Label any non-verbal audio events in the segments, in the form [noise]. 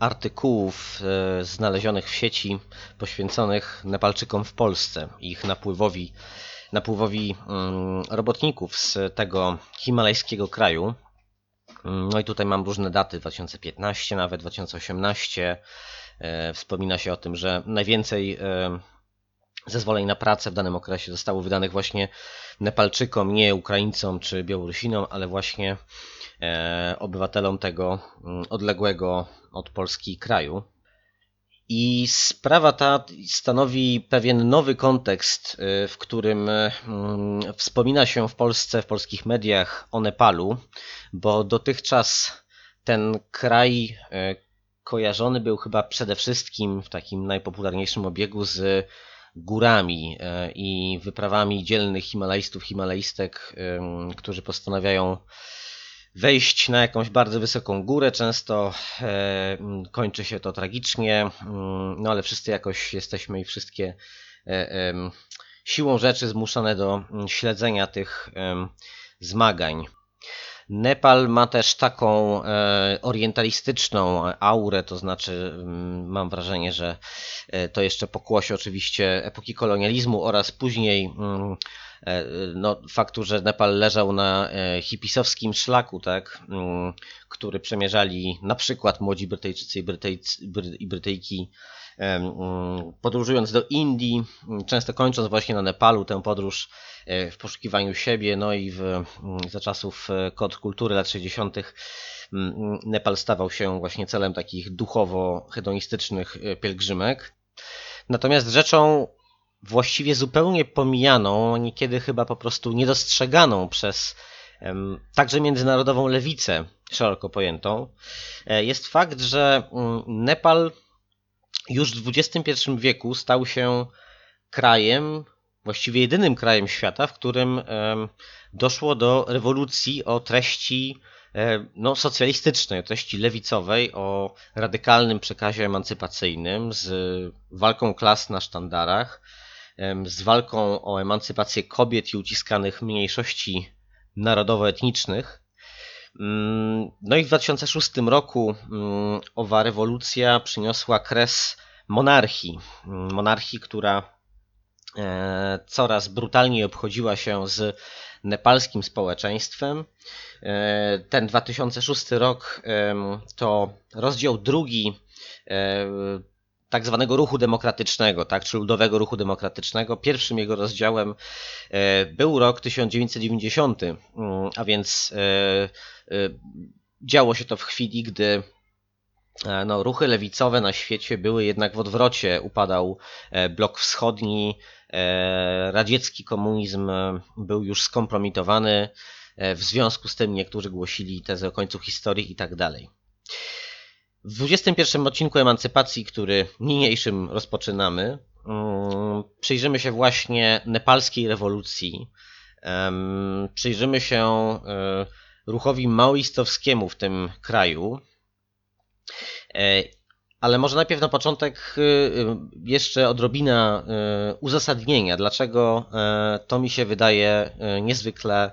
artykułów e, znalezionych w sieci poświęconych Nepalczykom w Polsce, ich napływowi, napływowi mm, robotników z tego himalajskiego kraju. Mm, No i tutaj mam różne daty, 2015 nawet, 2018. E, Wspomina się o tym, że najwięcej e, zezwoleń na pracę w danym okresie zostało wydanych właśnie Nepalczykom, nie Ukraińcom czy Białorusinom, ale właśnie obywatelom tego mm, odległego od Polski kraju. I sprawa ta stanowi pewien nowy kontekst, y, w którym mm, wspomina się w Polsce, w polskich mediach o Nepalu, bo dotychczas ten kraj y, kojarzony był chyba przede wszystkim w takim najpopularniejszym obiegu z górami e, i wyprawami dzielnych Himalajstów, Himalajstek, którzy postanawiają wejść na jakąś bardzo wysoką górę. Często e, kończy się to tragicznie, no ale wszyscy jakoś jesteśmy i wszystkie e, siłą rzeczy zmuszone do śledzenia tych zmagań. Nepal ma też taką e, orientalistyczną aurę, to znaczy mm, mam wrażenie, że e, to jeszcze pokłosie oczywiście epoki kolonializmu oraz później mm, e, no, faktu, że Nepal leżał na hipisowskim szlaku, tak, mm, który przemierzali na przykład młodzi Brytyjczycy i, Brytyjcy, Bry- i Brytyjki podróżując do Indii, często kończąc właśnie na Nepalu tę podróż e, w poszukiwaniu siebie, no i w, mm, za czasów e, kontrkultury lat 60. mm, Nepal stawał się właśnie celem takich duchowo-hedonistycznych e, pielgrzymek. Natomiast rzeczą właściwie zupełnie pomijaną, niekiedy chyba po prostu niedostrzeganą przez także międzynarodową lewicę, szeroko pojętą, jest fakt, że mm, Nepal już w XXI wieku stał się krajem, właściwie jedynym krajem świata, w którym doszło do rewolucji o treści e, no, socjalistycznej, o treści lewicowej, o radykalnym przekazie emancypacyjnym z walką klas na sztandarach, z walką o emancypację kobiet i uciskanych mniejszości narodowo-etnicznych. Mm, No i w 2006 roku mm, owa rewolucja przyniosła kres monarchii. Mm, Monarchii, która e, coraz brutalniej obchodziła się z nepalskim społeczeństwem. E, Ten 2006 rok to rozdział drugi e, tak zwanego ruchu demokratycznego, tak, czy ludowego ruchu demokratycznego. Pierwszym jego rozdziałem e, był rok 1990, mm, a więc e, e, działo się to w chwili, gdy no, ruchy lewicowe na świecie były jednak w odwrocie. Upadał blok wschodni, radziecki komunizm był już skompromitowany. W związku z tym niektórzy głosili tezę o końcu historii i tak dalej. W 21 odcinku Emancypacji, który niniejszym rozpoczynamy, mm, przyjrzymy się właśnie nepalskiej rewolucji. Przyjrzymy się e, ruchowi maoistowskiemu w tym kraju. E, Ale może najpierw na początek y, jeszcze odrobina uzasadnienia, dlaczego e, to mi się wydaje e, niezwykle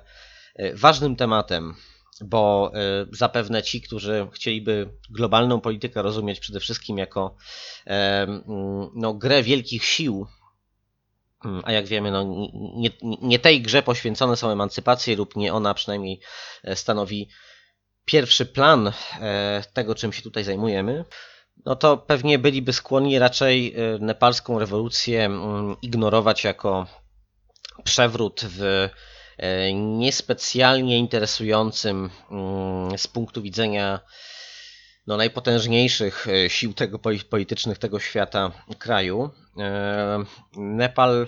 e, ważnym tematem, bo e, zapewne ci, którzy chcieliby globalną politykę rozumieć przede wszystkim jako e, no, grę wielkich sił, mm, a jak wiemy, no, nie, nie tej grze poświęcone są emancypacje, lub nie ona przynajmniej e, stanowi pierwszy plan e, tego, czym się tutaj zajmujemy, no to pewnie byliby skłonni raczej nepalską rewolucję mm, ignorować jako przewrót w niespecjalnie interesującym mm, z punktu widzenia no, najpotężniejszych e, sił tego poli- politycznych tego świata kraju. E, Nepal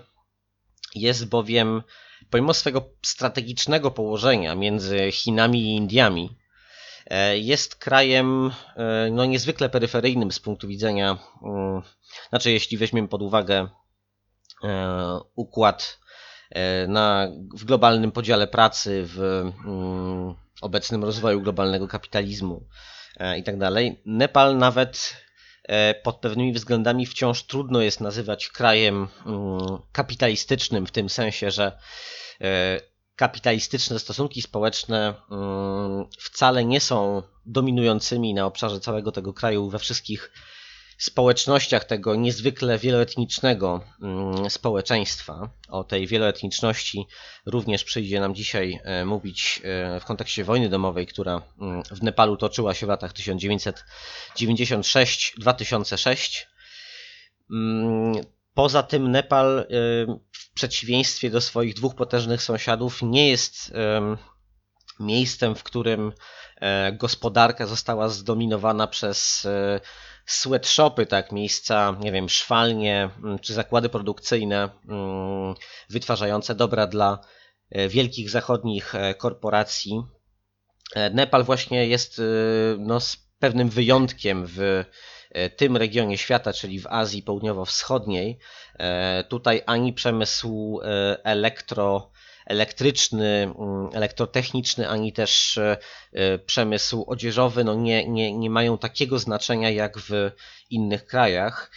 jest bowiem, pomimo swego strategicznego położenia między Chinami i Indiami, Jest krajem no, niezwykle peryferyjnym z punktu widzenia, mm, znaczy jeśli weźmiemy pod uwagę układ na, w globalnym podziale pracy, w mm, obecnym rozwoju globalnego kapitalizmu i tak dalej. Nepal nawet E, pod pewnymi względami wciąż trudno jest nazywać krajem mm, kapitalistycznym, w tym sensie, że e, kapitalistyczne stosunki społeczne mm, wcale nie są dominującymi na obszarze całego tego kraju we wszystkich społecznościach tego niezwykle wieloetnicznego mm, społeczeństwa. O tej wieloetniczności również przyjdzie nam dzisiaj e, mówić e, w kontekście wojny domowej, która mm, w Nepalu toczyła się w latach 1996-2006. Mm, poza tym Nepal e, w przeciwieństwie do swoich dwóch potężnych sąsiadów nie jest miejscem, w którym gospodarka została zdominowana przez sweatshopy, tak, miejsca, nie wiem, szwalnie mm, czy zakłady produkcyjne mm, wytwarzające dobra dla e, wielkich zachodnich e, korporacji. E, Nepal właśnie jest no, z pewnym wyjątkiem w tym regionie świata, czyli w Azji Południowo-Wschodniej. Tutaj ani przemysł elektro elektryczny, mm, elektrotechniczny, ani też e, e, przemysł odzieżowy no nie, nie, nie mają takiego znaczenia jak w innych krajach.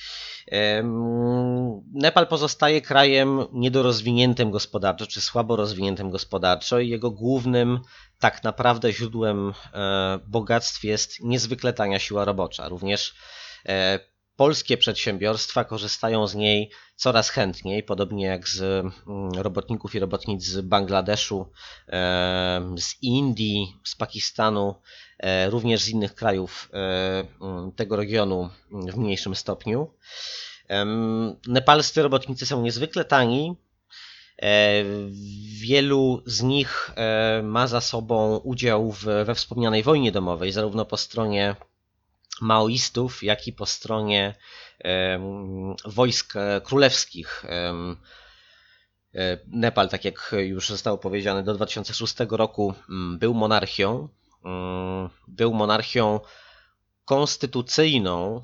Nepal pozostaje krajem niedorozwiniętym gospodarczo, czy słabo rozwiniętym gospodarczo i jego głównym tak naprawdę źródłem e, bogactw jest niezwykle tania siła robocza. Również polskie przedsiębiorstwa korzystają z niej coraz chętniej, podobnie jak z mm, robotników i robotnic z Bangladeszu, z Indii, z Pakistanu, e, również z innych krajów e, mm, tego regionu w mniejszym stopniu. Nepalscy robotnicy są niezwykle tani. E, wielu z nich ma za sobą udział we wspomnianej wojnie domowej, zarówno po stronie maoistów, jak i po stronie wojsk e, królewskich. E, Nepal, tak jak już zostało powiedziane, do 2006 roku mm, był monarchią. Mm, był monarchią konstytucyjną.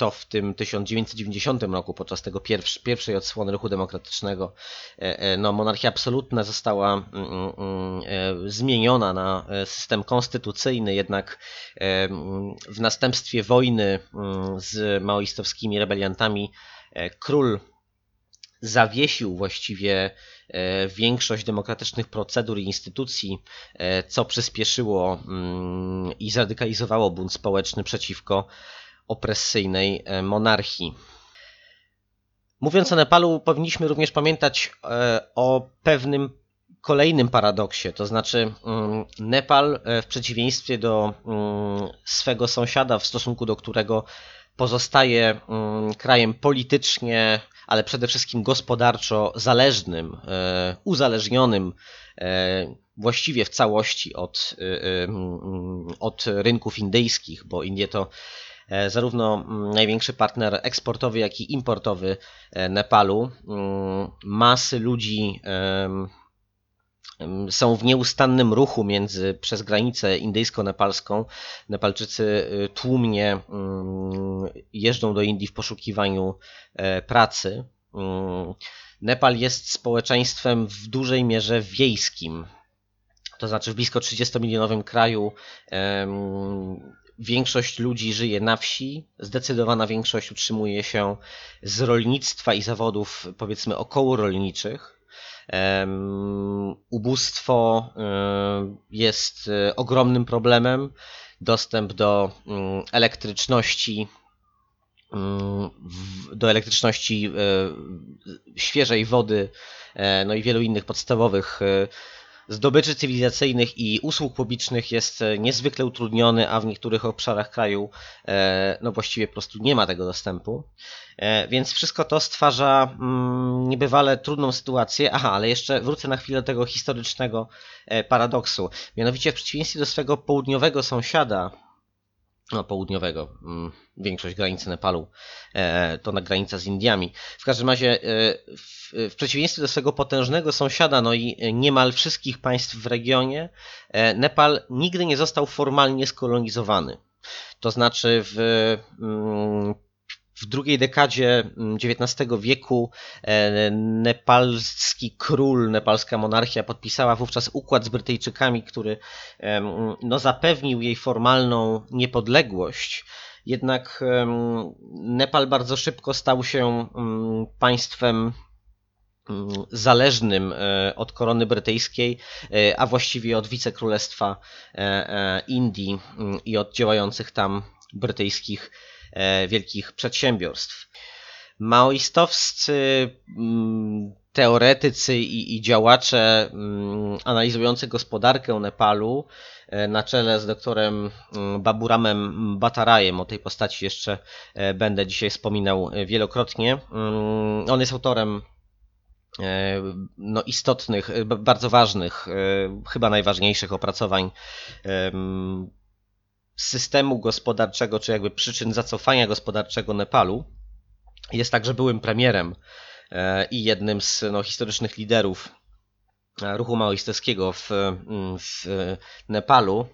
Mm, to w tym 1990 roku, podczas tego pierwszej odsłony ruchu demokratycznego, e, no, monarchia absolutna została mm, mm, mm, e, zmieniona na e, system konstytucyjny, jednak w następstwie wojny z maoistowskimi rebeliantami król zawiesił właściwie większość demokratycznych procedur i instytucji, co przyspieszyło i zradykalizowało bunt społeczny przeciwko opresyjnej e, monarchii. Mówiąc o Nepalu, powinniśmy również pamiętać e, o pewnym kolejnym paradoksie, to znaczy mm, Nepal e, w przeciwieństwie do mm, swego sąsiada, w stosunku do którego pozostaje mm, krajem politycznie, ale przede wszystkim gospodarczo zależnym, uzależnionym właściwie w całości od, od rynków indyjskich, bo Indie to zarówno mm, największy partner eksportowy, jak i importowy e, Nepalu. Mm, masy ludzi są w nieustannym ruchu między przez granicę indyjsko-nepalską. Nepalczycy y, tłumnie mm, jeżdżą do Indii w poszukiwaniu e, pracy. Nepal jest społeczeństwem w dużej mierze wiejskim. To znaczy w blisko 30-milionowym kraju Większość ludzi żyje na wsi, zdecydowana większość utrzymuje się z rolnictwa i zawodów, powiedzmy, około rolniczych. Ubóstwo jest e, ogromnym problemem. Dostęp do mm, elektryczności, mm, do elektryczności e, świeżej wody, e, no i wielu innych podstawowych zdobyczy cywilizacyjnych i usług publicznych jest e, niezwykle utrudniony, a w niektórych obszarach kraju e, no właściwie po prostu nie ma tego dostępu. E, więc wszystko to stwarza mm, niebywale trudną sytuację. Aha, ale jeszcze wrócę na chwilę do tego historycznego paradoksu. Mianowicie w przeciwieństwie do swego południowego sąsiada, południowego. Mm, większość granicy Nepalu e, to na granica z Indiami. W każdym razie, e, w, w przeciwieństwie do swego potężnego sąsiada, no i niemal wszystkich państw w regionie, e, Nepal nigdy nie został formalnie skolonizowany. To znaczy w mm, w drugiej dekadzie XIX mm, wieku e, nepalski król, nepalska monarchia podpisała wówczas układ z Brytyjczykami, który no, zapewnił jej formalną niepodległość. Jednak Nepal bardzo szybko stał się mm, państwem mm, zależnym e, od korony brytyjskiej, e, a właściwie od wicekrólestwa Indii i od działających tam brytyjskich wielkich przedsiębiorstw. Maoistowscy mm, teoretycy i, i działacze mm, analizujący gospodarkę Nepalu e, na czele z doktorem mm, Baburamem Batarajem, o tej postaci jeszcze e, będę dzisiaj wspominał wielokrotnie. On jest autorem no, istotnych, bardzo ważnych, chyba najważniejszych opracowań systemu gospodarczego, czy jakby przyczyn zacofania gospodarczego Nepalu. Jest także byłym premierem e, i jednym z no, historycznych liderów e, ruchu maoistowskiego w, mm, w Nepalu.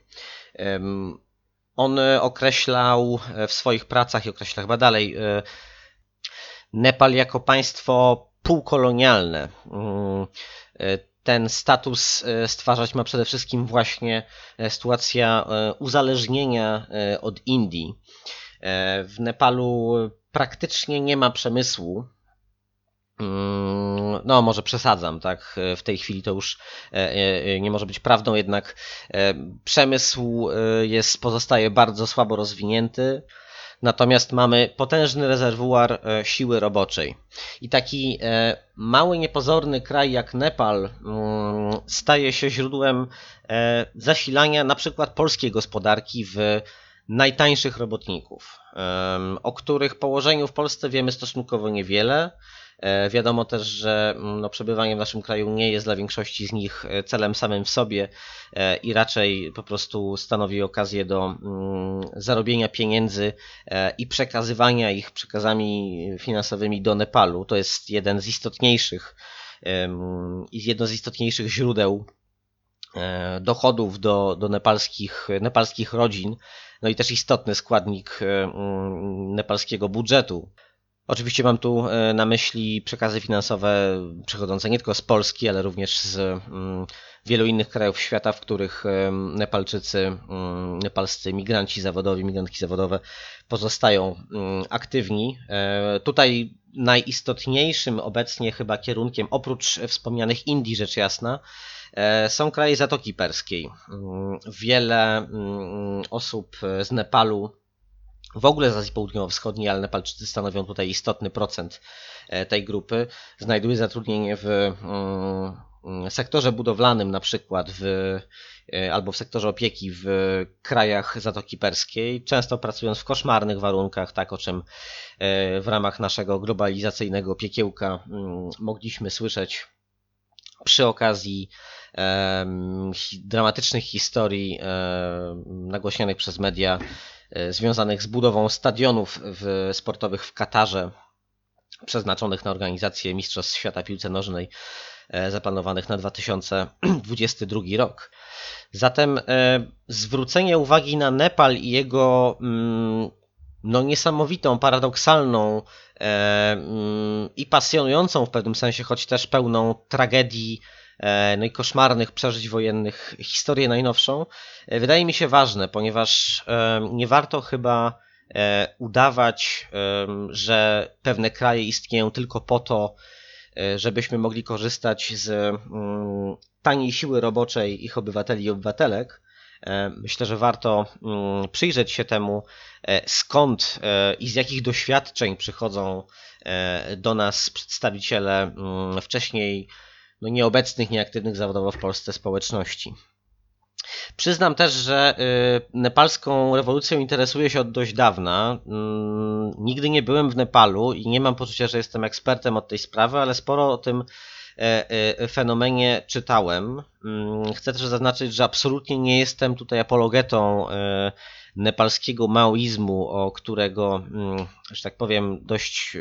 On określał w swoich pracach i określa chyba dalej e, Nepal jako państwo półkolonialne. Ten status e, stwarzać ma przede wszystkim właśnie e, sytuacja e, uzależnienia od Indii. W Nepalu praktycznie nie ma przemysłu. Mm, no, może przesadzam, tak? W tej chwili to już nie może być prawdą, jednak przemysł jest, pozostaje bardzo słabo rozwinięty. Natomiast mamy potężny rezerwuar e, siły roboczej. I taki e, mały, niepozorny kraj jak Nepal mm, staje się źródłem e, zasilania na przykład polskiej gospodarki w najtańszych robotników, o których położeniu w Polsce wiemy stosunkowo niewiele. E, wiadomo też, że mm, no, przebywanie w naszym kraju nie jest dla większości z nich e, celem samym w sobie e, i raczej po prostu stanowi okazję do mm, zarobienia pieniędzy i przekazywania ich przekazami finansowymi do Nepalu. To jest jeden z istotniejszych i jedno z istotniejszych źródeł dochodów do, do nepalskich, nepalskich rodzin, no i też istotny składnik mm, nepalskiego budżetu. Oczywiście mam tu e, na myśli przekazy finansowe przychodzące nie tylko z Polski, ale również z mm, wielu innych krajów świata, w których e, Nepalczycy, mm, nepalscy migranci zawodowi, migrantki zawodowe pozostają mm, aktywni. E, tutaj najistotniejszym obecnie chyba kierunkiem, oprócz wspomnianych Indii, rzecz jasna, są kraje Zatoki Perskiej. Wiele osób z Nepalu w ogóle z Azji Południowo-Wschodniej, ale Nepalczycy stanowią tutaj istotny procent e, tej grupy, znajduje zatrudnienie w mm, sektorze budowlanym na przykład w, e, albo w sektorze opieki w krajach Zatoki Perskiej, często pracując w koszmarnych warunkach, tak o czym e, w ramach naszego globalizacyjnego piekiełka mm, mogliśmy słyszeć przy okazji dramatycznych historii nagłośnionych przez media związanych z budową stadionów w, sportowych w Katarze, przeznaczonych na organizację Mistrzostw Świata Piłce Nożnej, e, zaplanowanych na 2022 rok. Zatem e, zwrócenie uwagi na Nepal i jego mm, no, niesamowitą, paradoksalną mm, i pasjonującą w pewnym sensie, choć też pełną tragedii E, no i koszmarnych przeżyć wojennych historię najnowszą, e, wydaje mi się ważne, ponieważ e, nie warto chyba udawać, że pewne kraje istnieją tylko po to, żebyśmy mogli korzystać z mm, taniej siły roboczej ich obywateli i obywatelek. Myślę, że warto mm, przyjrzeć się temu, skąd i z jakich doświadczeń przychodzą do nas przedstawiciele mm, wcześniej no, nieobecnych, nieaktywnych zawodowo w Polsce społeczności. Przyznam też, że y, nepalską rewolucją interesuję się od dość dawna. Mm, nigdy nie byłem w Nepalu i nie mam poczucia, że jestem ekspertem od tej sprawy, ale sporo o tym fenomenie czytałem. Mm, chcę też zaznaczyć, że absolutnie nie jestem tutaj apologetą nepalskiego maoizmu, o którego, mm, że tak powiem, dość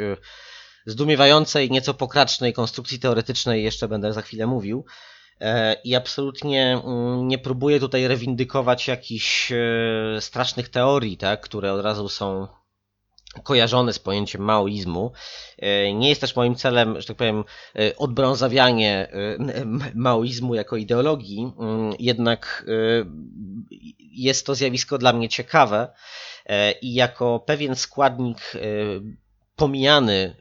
zdumiewającej, nieco pokracznej konstrukcji teoretycznej jeszcze będę za chwilę mówił. E, I absolutnie mm, nie próbuję tutaj rewindykować jakichś e, strasznych teorii, tak, które od razu są kojarzone z pojęciem maoizmu. E, nie jest też moim celem, że tak powiem, odbrązawianie maoizmu jako ideologii, mm, jednak jest to zjawisko dla mnie ciekawe i jako pewien składnik pomijany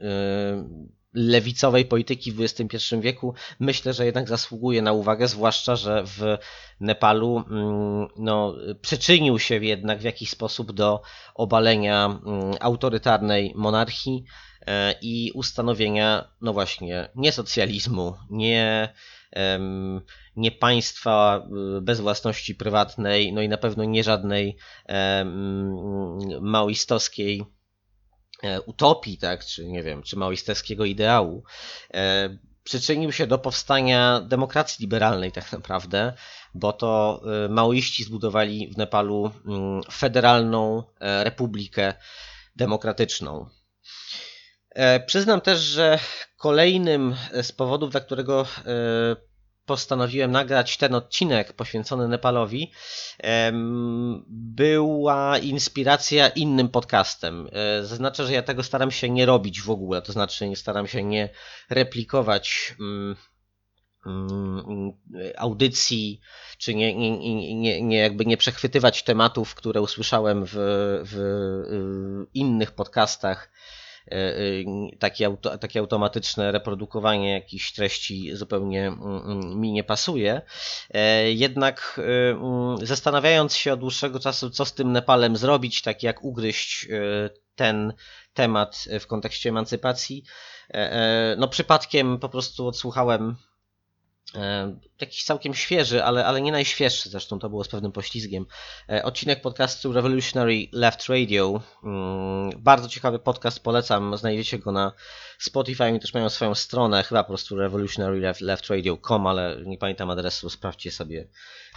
lewicowej polityki w XXI wieku, myślę, że jednak zasługuje na uwagę, zwłaszcza, że w Nepalu mm, no, przyczynił się jednak w jakiś sposób do obalenia mm, autorytarnej monarchii e, i ustanowienia, no właśnie, nie socjalizmu, nie, nie państwa y, bez własności prywatnej, no i na pewno nie żadnej maoistowskiej E, utopii, tak, czy nie wiem, czy maoistowskiego ideału, e, przyczynił się do powstania demokracji liberalnej tak naprawdę, bo to e, maoiści zbudowali w Nepalu mm, federalną republikę demokratyczną. Przyznam też, że kolejnym z powodów, dla którego postanowiłem nagrać ten odcinek poświęcony Nepalowi, była inspiracja innym podcastem. E, zaznaczę, że ja tego staram się nie robić w ogóle, to znaczy nie staram się nie replikować mm, mm, audycji, czy nie, nie, nie, nie, jakby nie przechwytywać tematów, które usłyszałem w, w innych podcastach E, e, takie, auto, takie automatyczne reprodukowanie jakichś treści zupełnie mm, mm, mi nie pasuje. E, jednak mm, zastanawiając się od dłuższego czasu, co z tym Nepalem zrobić, tak jak ugryźć ten temat w kontekście emancypacji, no przypadkiem po prostu odsłuchałem E, jakiś całkiem świeży, ale, ale nie najświeższy, zresztą to było z pewnym poślizgiem. E, odcinek podcastu Revolutionary Left Radio. Mm, bardzo ciekawy podcast, polecam. Znajdziecie go na Spotify, oni też mają swoją stronę, chyba po prostu revolutionaryleftradio.com, ale nie pamiętam adresu, sprawdźcie sobie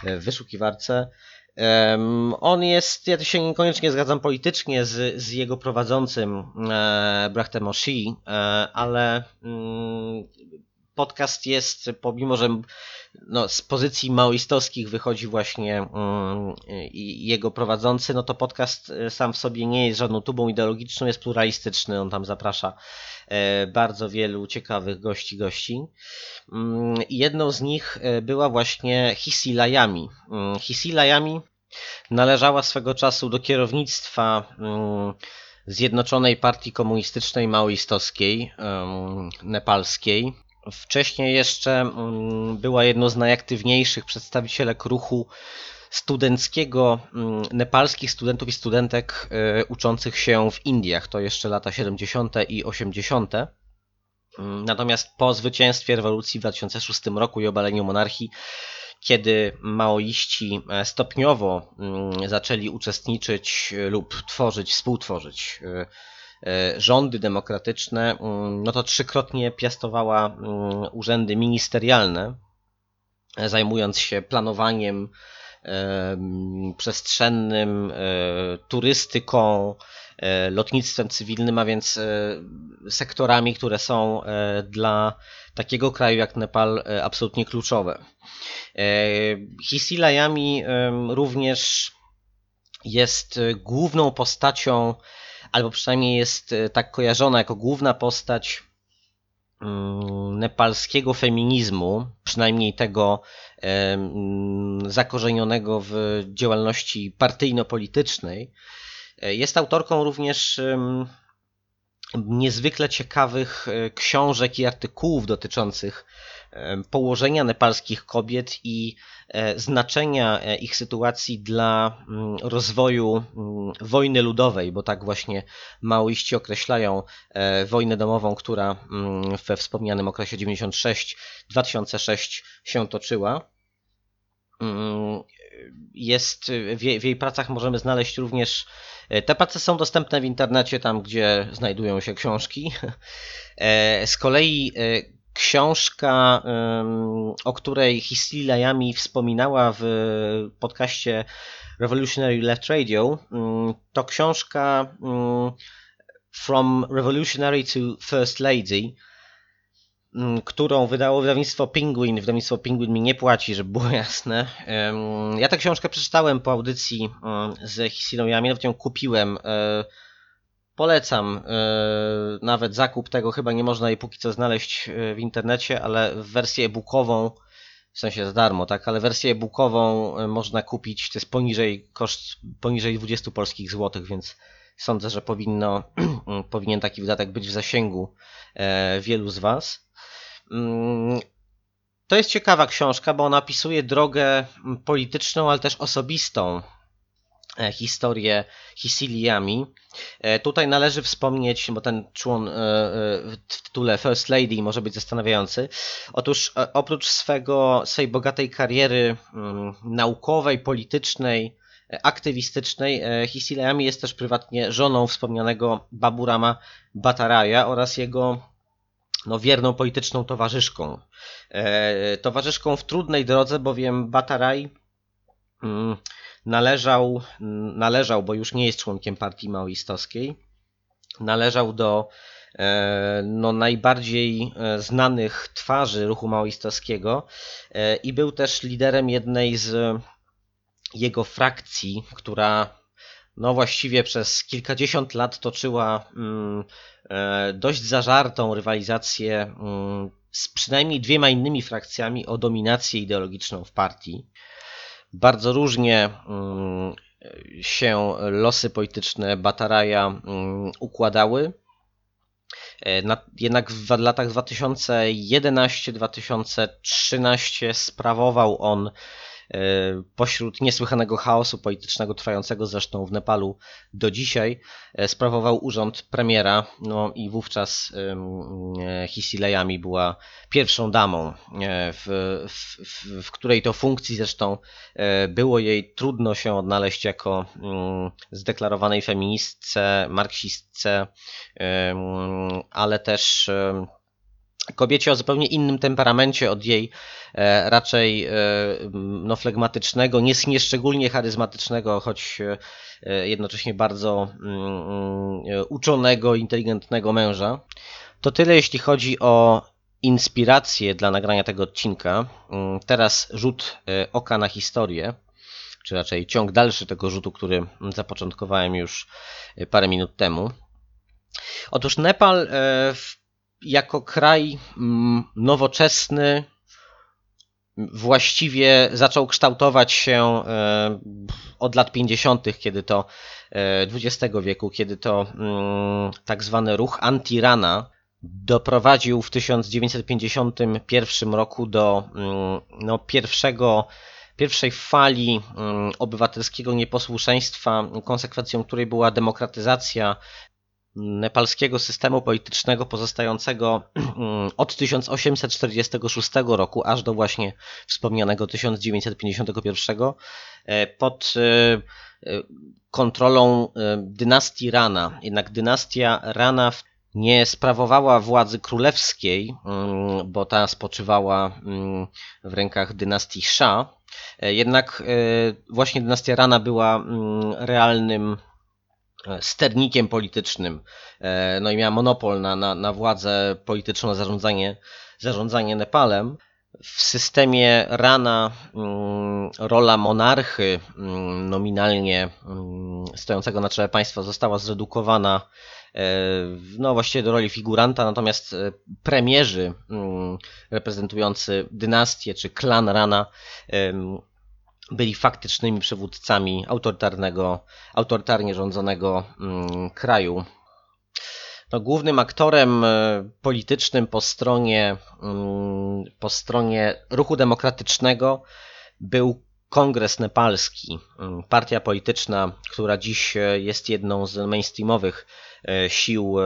w wyszukiwarce. On jest, ja się niekoniecznie zgadzam politycznie z, z jego prowadzącym e, Brachtem Oshi, ale mm, podcast jest, pomimo że no, z pozycji maoistowskich wychodzi właśnie i jego prowadzący, no to podcast e, sam w sobie nie jest żadną tubą ideologiczną, jest pluralistyczny, on tam zaprasza e, bardzo wielu ciekawych gości, gości. Mm, I jedną z nich e, była właśnie Hisilajami. Mm, Hisilajami należała swego czasu do kierownictwa Zjednoczonej Partii Komunistycznej Maoistowskiej, nepalskiej. Wcześniej jeszcze mm, była jedną z najaktywniejszych przedstawicielek ruchu studenckiego mm, nepalskich studentów i studentek y, uczących się w Indiach. To jeszcze lata 70. i 80. Mm, natomiast po zwycięstwie rewolucji w 2006 roku i obaleniu monarchii, kiedy maoiści e, stopniowo zaczęli uczestniczyć lub tworzyć, współtworzyć E, rządy demokratyczne, mm, no to trzykrotnie piastowała mm, urzędy ministerialne, e, zajmując się planowaniem e, przestrzennym, turystyką, lotnictwem cywilnym, a więc sektorami, które są dla takiego kraju jak Nepal absolutnie kluczowe. Hisilajami również jest główną postacią albo przynajmniej jest e, tak kojarzona jako główna postać mm, nepalskiego feminizmu, przynajmniej tego mm, zakorzenionego w działalności partyjno-politycznej. E, jest autorką również niezwykle ciekawych e, książek i artykułów dotyczących położenia nepalskich kobiet i e, znaczenia e, ich sytuacji dla mm, rozwoju mm, wojny ludowej, bo tak właśnie maoiści określają e, wojnę domową, która mm, we wspomnianym okresie 96-2006 się toczyła. Jest, w jej, w jej pracach możemy znaleźć również te prace są dostępne w internecie, tam gdzie znajdują się książki. [laughs] Z kolei książka, o której Hisli Yami wspominała w podcaście Revolutionary Left Radio, to książka From Revolutionary to First Lady, którą wydało wydawnictwo Penguin. Wydawnictwo Penguin mi nie płaci, żeby było jasne. Ja tę książkę przeczytałem po audycji z Hisilą Yami, nawet ją kupiłem. Polecam e, nawet zakup tego, chyba nie można jej póki co znaleźć e, w internecie, ale wersję e-bookową, w sensie za darmo, tak, ale wersję e-bookową e, można kupić, to jest poniżej koszt poniżej 20 polskich złotych, więc sądzę, że powinno, [clears throat] powinien taki wydatek być w zasięgu wielu z Was. Mm, to jest ciekawa książka, bo ona opisuje drogę polityczną, ale też osobistą historię Hisiliami. E, tutaj należy wspomnieć, bo ten człon e, w tytule First Lady może być zastanawiający. Otóż oprócz swego, swojej bogatej kariery mm, naukowej, politycznej, aktywistycznej, Hisiliami jest też prywatnie żoną wspomnianego Baburama Bataraja oraz jego no, wierną polityczną towarzyszką. Towarzyszką w trudnej drodze, bowiem Bataraj mm, należał, należał, bo już nie jest członkiem partii maoistowskiej, należał do e, no, najbardziej e, znanych twarzy ruchu maoistowskiego e, i był też liderem jednej z jego frakcji, która no właściwie przez kilkadziesiąt lat toczyła mm, dość zażartą rywalizację mm, z przynajmniej dwiema innymi frakcjami o dominację ideologiczną w partii. Bardzo różnie mm, się losy polityczne Bataraja mm, układały. E, jednak w latach 2011-2013 sprawował on pośród niesłychanego chaosu politycznego trwającego zresztą w Nepalu do dzisiaj e, sprawował urząd premiera. No i wówczas e, Hisilejami była pierwszą damą, w, w, w, której to funkcji zresztą było jej trudno się odnaleźć jako mm, zdeklarowanej feministce, marksistce, ale też kobiecie o zupełnie innym temperamencie od jej e, raczej e, no, flegmatycznego, nie, nieszczególnie charyzmatycznego, choć e, jednocześnie bardzo mm, mm, uczonego, inteligentnego męża. To tyle jeśli chodzi o inspirację dla nagrania tego odcinka. Mm, teraz rzut oka na historię, czy raczej ciąg dalszy tego rzutu, który zapoczątkowałem już parę minut temu. Otóż Nepal w jako kraj mm, nowoczesny właściwie zaczął kształtować się e, od lat 50., kiedy to XX e, wieku, kiedy to mm, tak zwany ruch antirana doprowadził w 1951 roku do mm, no, pierwszego, pierwszej fali obywatelskiego nieposłuszeństwa, konsekwencją której była demokratyzacja nepalskiego systemu politycznego pozostającego od 1846 roku aż do właśnie wspomnianego 1951 e, pod e, e, kontrolą dynastii Rana. Jednak dynastia Rana nie sprawowała władzy królewskiej, mm, bo ta spoczywała mm, w rękach dynastii Shah. Jednak właśnie dynastia Rana była mm, realnym sternikiem politycznym, e, no i miała monopol na, na, na władzę polityczną, zarządzanie, zarządzanie Nepalem. W systemie Rana mm, rola monarchy mm, nominalnie mm, stojącego na czele państwa została zredukowana e, no właściwie do roli figuranta, natomiast premierzy reprezentujący dynastię czy klan Rana byli faktycznymi przywódcami autorytarnego, autorytarnie rządzonego mm, kraju. No, głównym aktorem e, politycznym po stronie, mm, po stronie ruchu demokratycznego był Kongres Nepalski, mm, partia polityczna, która dziś e, jest jedną z mainstreamowych e, sił,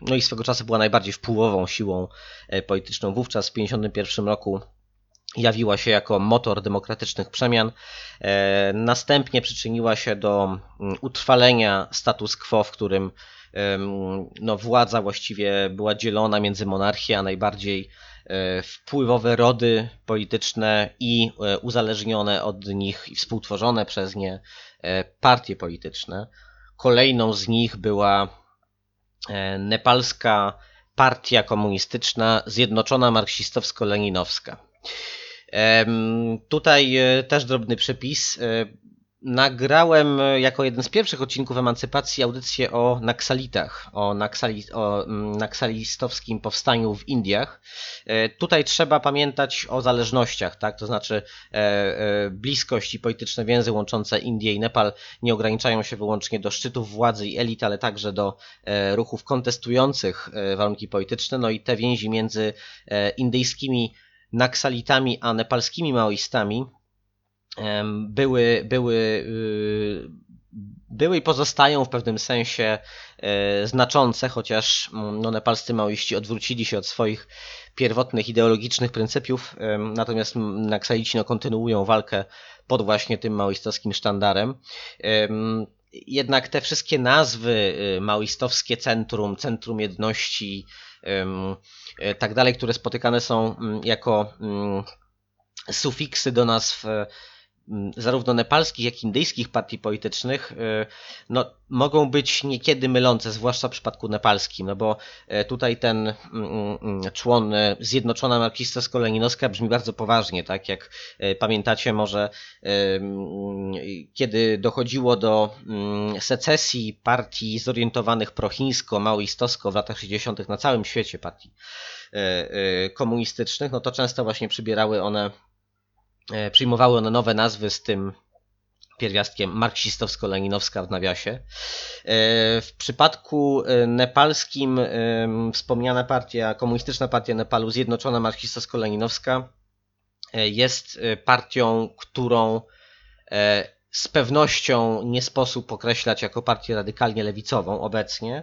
no i swego czasu była najbardziej wpływową siłą polityczną. Wówczas w 1951 roku jawiła się jako motor demokratycznych przemian. E, następnie przyczyniła się do mm, utrwalenia status quo, w którym no, władza właściwie była dzielona między monarchię a najbardziej wpływowe rody polityczne i uzależnione od nich i współtworzone przez nie partie polityczne. Kolejną z nich była nepalska partia komunistyczna zjednoczona marksistowsko-leninowska. Tutaj też drobny przepis. Nagrałem e, jako jeden z pierwszych odcinków Emancypacji audycję o naksalitach, o, naksali, o mm, naksalistowskim powstaniu w Indiach. E, tutaj trzeba pamiętać o zależnościach, tak? to znaczy e, bliskość i polityczne więzy łączące Indię i Nepal nie ograniczają się wyłącznie do szczytów władzy i elit, ale także do ruchów kontestujących warunki polityczne, no i te więzi między indyjskimi naksalitami a nepalskimi maoistami były, były, y, były i pozostają w pewnym sensie e, znaczące, chociaż mm, no, nepalscy maoiści odwrócili się od swoich pierwotnych ideologicznych pryncypiów, natomiast naksalici no, kontynuują walkę pod właśnie tym maoistowskim sztandarem. Jednak te wszystkie nazwy, y, maoistowskie centrum, centrum jedności, tak dalej, które spotykane są mm, jako mm, sufiksy do nazw zarówno nepalskich, jak i indyjskich partii politycznych y, no, mogą być niekiedy mylące, zwłaszcza w przypadku nepalskim, no bo e, tutaj ten człon e, Zjednoczona Marksistowsko-Leninowska brzmi bardzo poważnie, tak jak e, pamiętacie może kiedy dochodziło do secesji partii zorientowanych prochińsko, maoistowsko w latach 60. na całym świecie partii komunistycznych, no to często właśnie przybierały one przyjmowały one nowe nazwy z tym pierwiastkiem marksistowsko-leninowska w nawiasie. E, w przypadku e, nepalskim wspomniana partia, komunistyczna partia Nepalu, Zjednoczona Marksistowsko-Leninowska jest partią, którą z pewnością nie sposób określać jako partię radykalnie lewicową obecnie.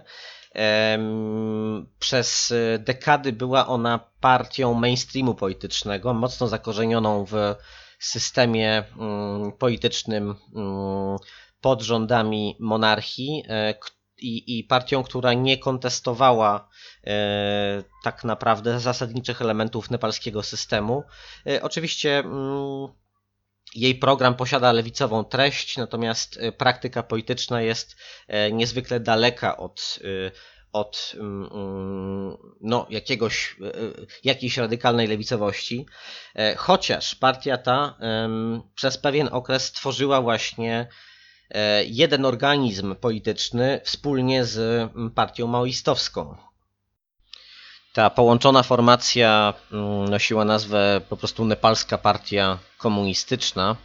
Przez dekady była ona partią mainstreamu politycznego, mocno zakorzenioną w systemie mm, politycznym mm, pod rządami monarchii e, i, partią, która nie kontestowała e, tak naprawdę zasadniczych elementów nepalskiego systemu. E, oczywiście mm, jej program posiada lewicową treść, natomiast praktyka polityczna jest niezwykle daleka od od mm, mm, no, jakiegoś, e, e, jakiejś radykalnej lewicowości, e, chociaż partia ta przez pewien okres tworzyła właśnie jeden organizm polityczny wspólnie z partią maoistowską. Ta połączona formacja nosiła nazwę po prostu Nepalska Partia Komunistyczna.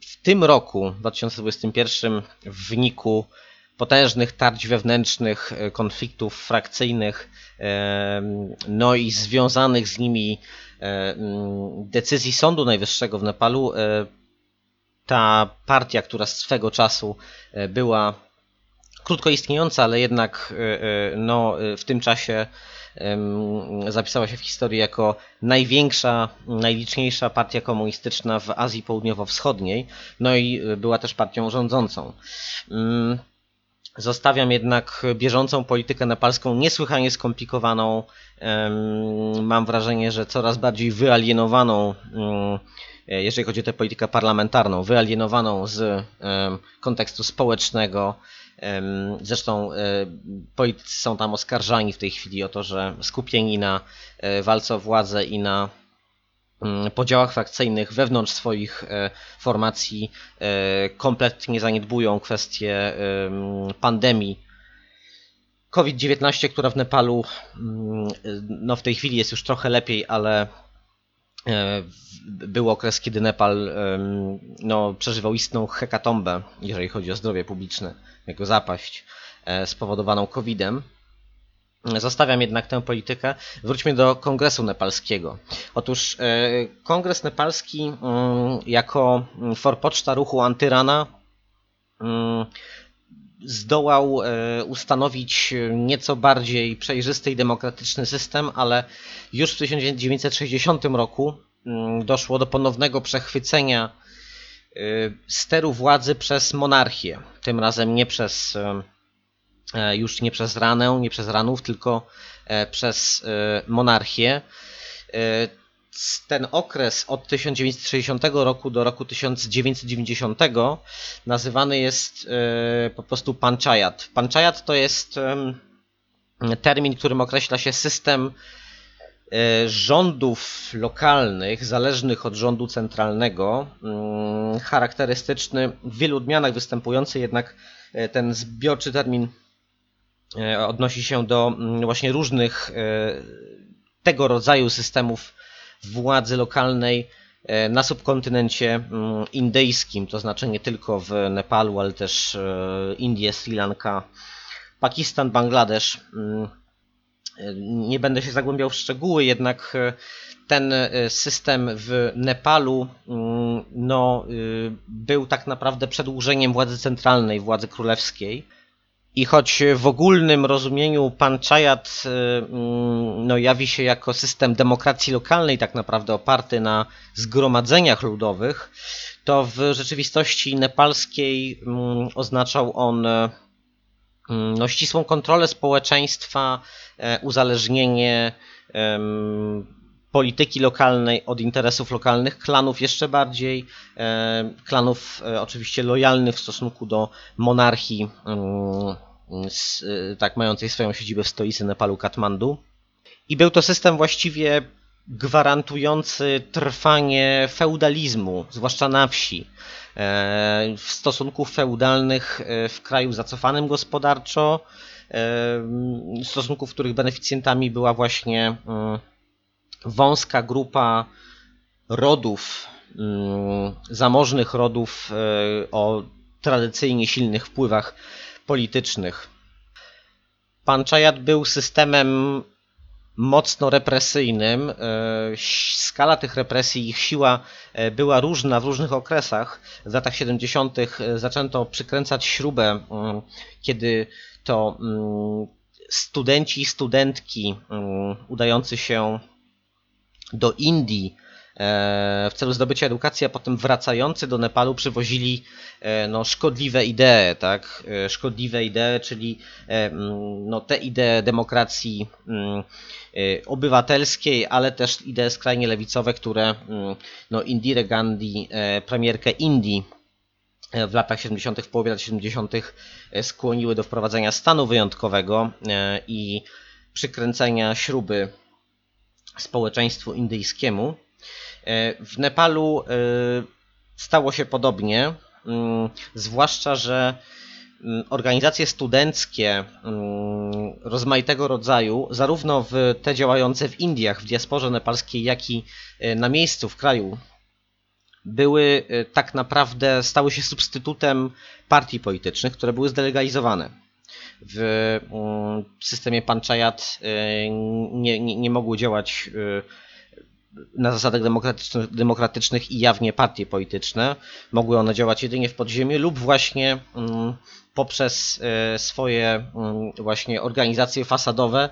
W tym roku, w 2021, w wyniku potężnych tarć wewnętrznych, e, konfliktów frakcyjnych, e, no i związanych z nimi e, decyzji Sądu Najwyższego w Nepalu, ta partia, która swego czasu była krótko istniejąca, ale jednak no, w tym czasie zapisała się w historii jako największa, najliczniejsza partia komunistyczna w Azji Południowo-Wschodniej, no i była też partią rządzącą. Mm, Zostawiam jednak bieżącą politykę nepalską niesłychanie skomplikowaną. Mam wrażenie, że coraz bardziej wyalienowaną, mm, jeżeli chodzi o tę politykę parlamentarną, wyalienowaną z kontekstu społecznego. Zresztą e, politycy są tam oskarżani w tej chwili o to, że skupieni na e, walce o władzę i na Mm, podziałach frakcyjnych wewnątrz swoich e, formacji kompletnie zaniedbują kwestię pandemii COVID-19, która w Nepalu mm, no w tej chwili jest już trochę lepiej, ale był okres, kiedy Nepal no, przeżywał istną hekatombę, jeżeli chodzi o zdrowie publiczne, jako zapaść spowodowaną COVID-em. Zostawiam jednak tę politykę. Wróćmy do Kongresu Nepalskiego. Otóż e, Kongres Nepalski mm, jako forpoczta ruchu antyrana mm, zdołał e, ustanowić nieco bardziej przejrzysty i demokratyczny system, ale już w 1960 roku mm, doszło do ponownego przechwycenia e, steru władzy przez monarchię. Tym razem nie przez e, już nie przez ranę, nie przez ranów, tylko e, przez monarchię. Ten okres od 1960 roku do roku 1990 nazywany jest po prostu panchayat. Panchayat to jest termin, którym określa się system E, rządów lokalnych, zależnych od rządu centralnego, mm, charakterystyczny, w wielu odmianach występujący, jednak e, ten zbiorczy termin e, odnosi się do mm, właśnie różnych tego rodzaju systemów władzy lokalnej na subkontynencie mm, indyjskim, to znaczy nie tylko w Nepalu, ale też Indie, Sri Lanka, Pakistan, Bangladesz. Nie będę się zagłębiał w szczegóły, jednak e, ten e, system w Nepalu mm, no, e, był tak naprawdę przedłużeniem władzy centralnej, władzy królewskiej. I choć w ogólnym rozumieniu panchayat mm, no, jawi się jako system demokracji lokalnej, tak naprawdę oparty na zgromadzeniach ludowych, to w rzeczywistości nepalskiej mm, oznaczał on no, ścisłą kontrolę społeczeństwa, e, uzależnienie polityki lokalnej od interesów lokalnych, klanów jeszcze bardziej, e, klanów e, oczywiście lojalnych w stosunku do monarchii, tak mającej swoją siedzibę w stolicy Nepalu, Katmandu. I był to system właściwie gwarantujący trwanie feudalizmu, zwłaszcza na wsi. E, w stosunków feudalnych e, w kraju zacofanym gospodarczo, e, stosunków, których beneficjentami była właśnie mm, wąska grupa rodów, mm, zamożnych rodów o tradycyjnie silnych wpływach politycznych. Panchayat był systemem mocno represyjnym. E, skala tych represji, ich siła e, była różna w różnych okresach. W latach 70. E, zaczęto przykręcać śrubę, kiedy to studenci i studentki udający się do Indii w celu zdobycia edukacji, a potem wracający do Nepalu przywozili no, szkodliwe idee, tak? Szkodliwe idee, czyli no, te idee demokracji obywatelskiej, ale też idee skrajnie lewicowe, które no, Indira Gandhi, e, premierkę Indii e, w latach 70., w połowie lat 70. E, skłoniły do wprowadzenia stanu wyjątkowego i przykręcenia śruby społeczeństwu indyjskiemu. W Nepalu stało się podobnie, mm, zwłaszcza, że Mm, organizacje studenckie mm, rozmaitego rodzaju, zarówno w te działające w Indiach, w diasporze nepalskiej, jak i e, na miejscu w kraju, były e, tak naprawdę, stały się substytutem partii politycznych, które były zdelegalizowane. W mm, systemie panchayat e, nie, nie, nie mogły działać na zasadach demokratycznych, demokratycznych i jawnie partie polityczne. Mogły one działać jedynie w podziemiu lub właśnie poprzez e, swoje mm, właśnie organizacje fasadowe,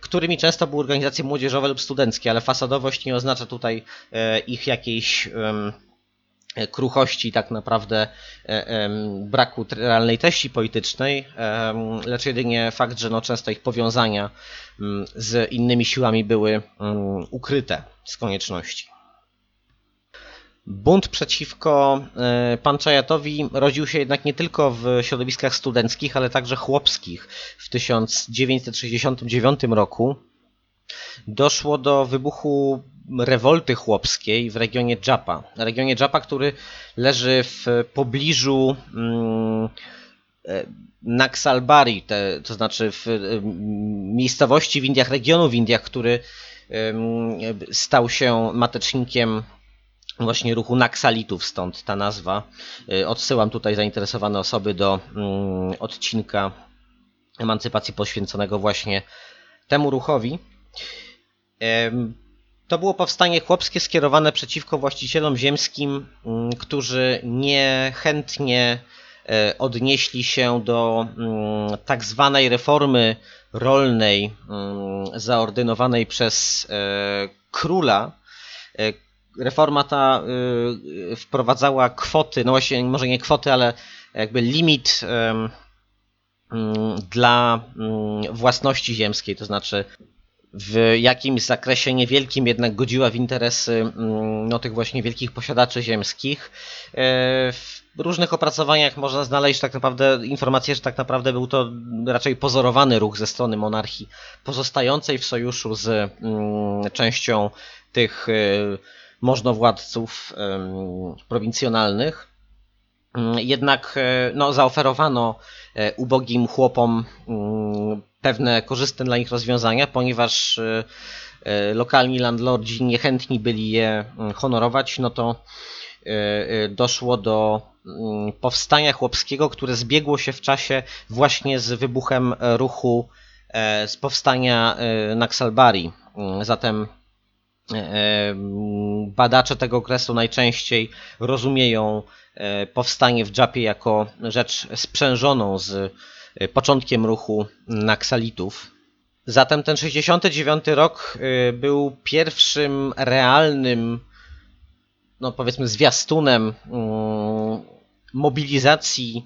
którymi często były organizacje młodzieżowe lub studenckie, ale fasadowość nie oznacza tutaj ich jakiejś kruchości, tak naprawdę braku realnej treści politycznej, lecz jedynie fakt, że no często ich powiązania mm, z innymi siłami były mm, ukryte z konieczności. Bunt przeciwko e, Panchayatowi rodził się jednak nie tylko w środowiskach studenckich, ale także chłopskich. W 1969 roku doszło do wybuchu rewolty chłopskiej w regionie Dżapa. Regionie Dżapa, który leży w pobliżu mm, e, Naksalbari, te, to znaczy w e, miejscowości w Indiach, regionu w Indiach, który stał się matecznikiem właśnie ruchu Naksalitów, stąd ta nazwa. Y, odsyłam tutaj zainteresowane osoby do mm, odcinka emancypacji poświęconego właśnie temu ruchowi. To było powstanie chłopskie skierowane przeciwko właścicielom ziemskim, mm, którzy niechętnie e, odnieśli się do mm, tak zwanej reformy rolnej zaordynowanej przez e, króla, e, reforma ta wprowadzała kwoty, no właśnie może nie kwoty, ale jakby limit dla własności ziemskiej, to znaczy w jakimś zakresie niewielkim jednak godziła w interesy no, tych właśnie wielkich posiadaczy ziemskich. E, w różnych opracowaniach można znaleźć tak naprawdę informację, że tak naprawdę był to raczej pozorowany ruch ze strony monarchii pozostającej w sojuszu z częścią tych e, możnowładców prowincjonalnych. Jednak e, no, zaoferowano ubogim chłopom pewne korzystne dla nich rozwiązania, ponieważ e, e, lokalni landlordzi niechętni byli je mm, honorować, no to e, doszło do mm, powstania chłopskiego, które zbiegło się w czasie właśnie z wybuchem ruchu z powstania Naxalbari. Mm, zatem badacze tego okresu najczęściej rozumieją powstanie w Dżapie jako rzecz sprzężoną z Y, początkiem ruchu naksalitów. Zatem ten 69 rok y, był pierwszym realnym, no powiedzmy, zwiastunem mm, mobilizacji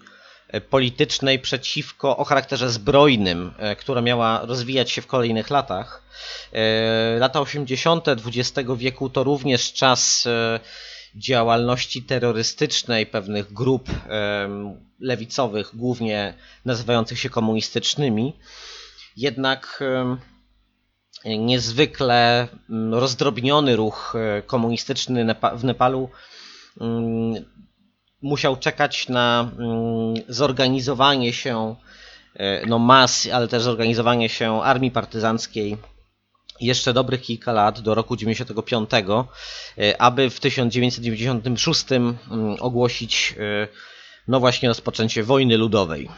y, politycznej przeciwko o charakterze zbrojnym, która miała rozwijać się w kolejnych latach. Lata 80. XX wieku to również czas działalności terrorystycznej pewnych grup lewicowych, głównie nazywających się komunistycznymi. Jednak niezwykle rozdrobniony ruch e, komunistyczny w Nepalu musiał czekać na zorganizowanie się e, no, mas, ale też zorganizowanie się armii partyzanckiej jeszcze dobrych kilka lat, do roku 95, e, aby w 1996 mm, ogłosić e, no właśnie rozpoczęcie wojny ludowej.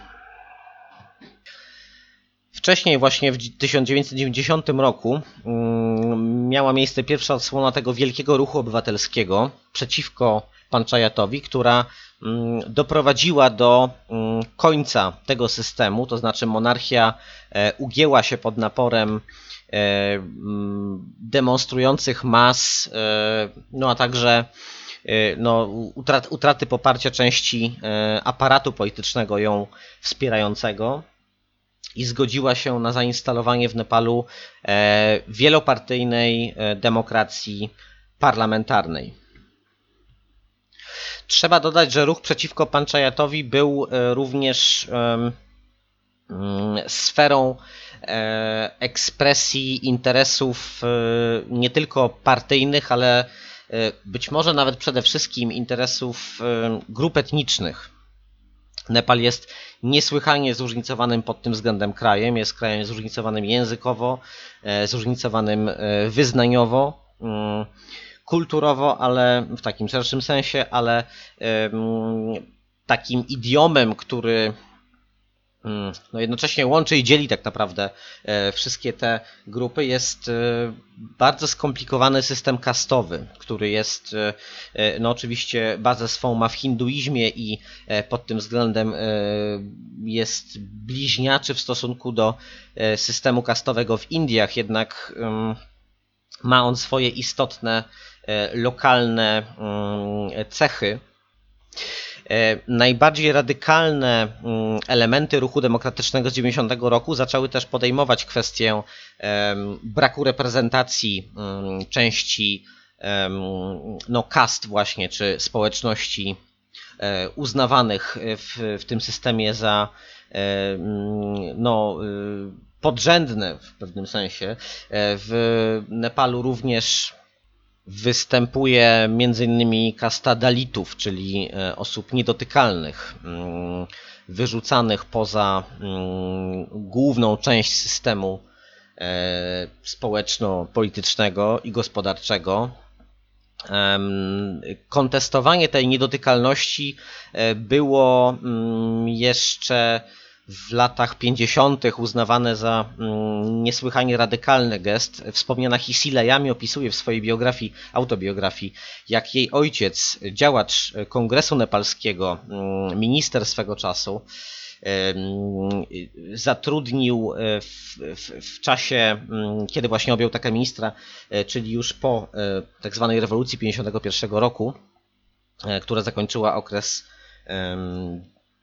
Wcześniej właśnie w 1990 roku mm, miała miejsce pierwsza odsłona tego wielkiego ruchu obywatelskiego przeciwko Panchayatowi, która mm, doprowadziła do końca tego systemu, to znaczy monarchia e, ugięła się pod naporem demonstrujących mas, e, no a także e, no, utrat, utraty poparcia części aparatu politycznego ją wspierającego i zgodziła się na zainstalowanie w Nepalu wielopartyjnej demokracji parlamentarnej. Trzeba dodać, że ruch przeciwko Panchayatowi był również mm, sferą E, ekspresji interesów e, nie tylko partyjnych, ale e, być może nawet przede wszystkim interesów grup etnicznych. Nepal jest niesłychanie zróżnicowanym pod tym względem krajem. Jest krajem zróżnicowanym językowo, zróżnicowanym wyznaniowo, mm, kulturowo, ale w takim szerszym sensie, ale takim idiomem, który no jednocześnie łączy i dzieli tak naprawdę e, wszystkie te grupy. Jest e, bardzo skomplikowany system kastowy, który jest, e, no oczywiście bazę swą ma w hinduizmie i pod tym względem jest bliźniaczy w stosunku do systemu kastowego w Indiach, jednak ma on swoje istotne lokalne mm, cechy. E, najbardziej radykalne mm, elementy ruchu demokratycznego z 90 roku zaczęły też podejmować kwestię braku reprezentacji mm, części no, kast właśnie, czy społeczności e, uznawanych w, w tym systemie za mm, no, y, podrzędne w pewnym sensie. E, w Nepalu również występuje m.in. kasta dalitów, czyli e, osób niedotykalnych, mm, wyrzucanych poza mm, główną część systemu e, społeczno-politycznego i gospodarczego. Kontestowanie tej niedotykalności e, było mm, jeszcze w latach 50. uznawane za mm, niesłychanie radykalny gest. Wspomniana Hisila Yami opisuje w swojej biografii, autobiografii, jak jej ojciec, działacz Kongresu Nepalskiego, mm, minister swego czasu, zatrudnił e, w, w, w, czasie, mm, kiedy właśnie objął taką ministra, e, czyli już po e, tak zwanej rewolucji 51 roku, która zakończyła okres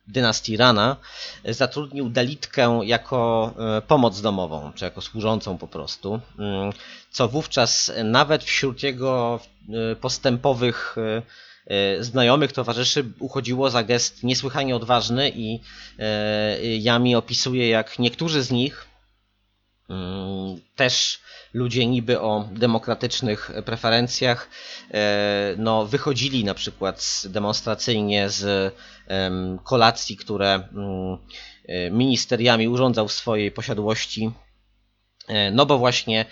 dynastii Rana, zatrudnił Delitkę jako pomoc domową, czy jako służącą po prostu, mm, co wówczas nawet wśród jego postępowych znajomych towarzyszy uchodziło za gest niesłychanie odważny i Jami opisuje, jak niektórzy z nich mm, też ludzie niby o demokratycznych preferencjach e, no, wychodzili na przykład demonstracyjnie z kolacji, które mm, e, ministeriami urządzał w swojej posiadłości. E, no bo właśnie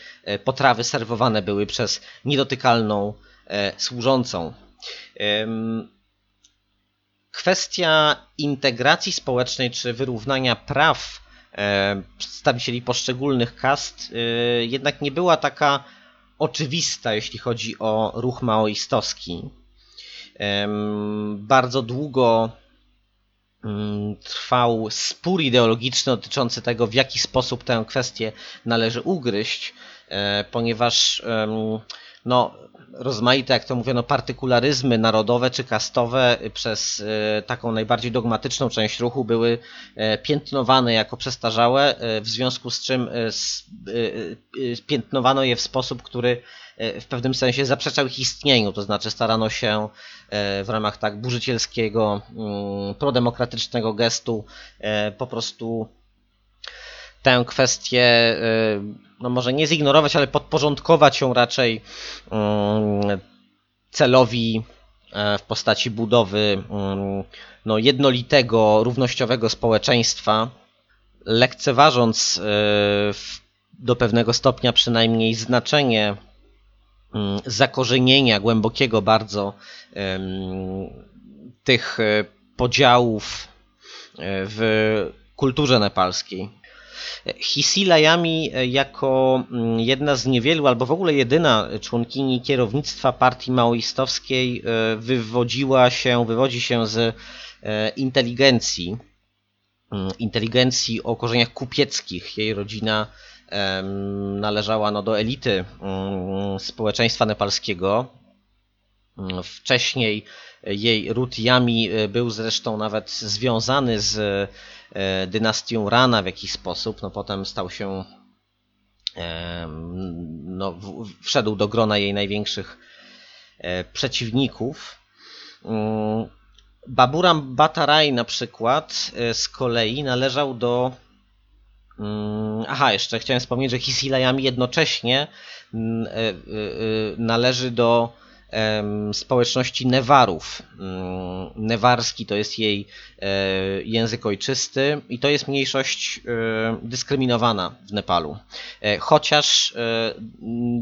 potrawy serwowane były przez niedotykalną służącą. Kwestia integracji społecznej czy wyrównania praw przedstawicieli poszczególnych kast e, jednak nie była taka oczywista, jeśli chodzi o ruch maoistowski. Bardzo długo mm, trwał spór ideologiczny dotyczący tego, w jaki sposób tę kwestię należy ugryźć, e, ponieważ no, rozmaite, jak to mówiono, partykularyzmy narodowe czy kastowe przez e, taką najbardziej dogmatyczną część ruchu były e, piętnowane jako przestarzałe, e, w związku z czym piętnowano je w sposób, który w pewnym sensie zaprzeczał ich istnieniu, to znaczy starano się w ramach tak burzycielskiego, mm, prodemokratycznego gestu po prostu tę kwestię no może nie zignorować, ale podporządkować ją raczej mm, celowi e, w postaci budowy no, jednolitego, równościowego społeczeństwa, lekceważąc do pewnego stopnia przynajmniej znaczenie zakorzenienia głębokiego bardzo tych podziałów w kulturze nepalskiej. Hisilajami e, jako mm, jedna z niewielu, albo w ogóle jedyna członkini kierownictwa partii maoistowskiej e, wywodziła się, wywodzi się z e, inteligencji, mm, inteligencji o korzeniach kupieckich. Jej rodzina należała no, do elity mm, społeczeństwa nepalskiego. Wcześniej jej ród Yami był zresztą nawet związany z dynastią Rana w jakiś sposób. No potem stał się, no, wszedł do grona jej największych e, przeciwników. Mm, Baburam Bataraj na przykład e, z kolei należał do mm, Aha, jeszcze chciałem wspomnieć, że Hisilajami jednocześnie mm, należy do społeczności Newarów. Mm, newarski to jest jej e, język ojczysty i to jest mniejszość e, dyskryminowana w Nepalu. E, chociaż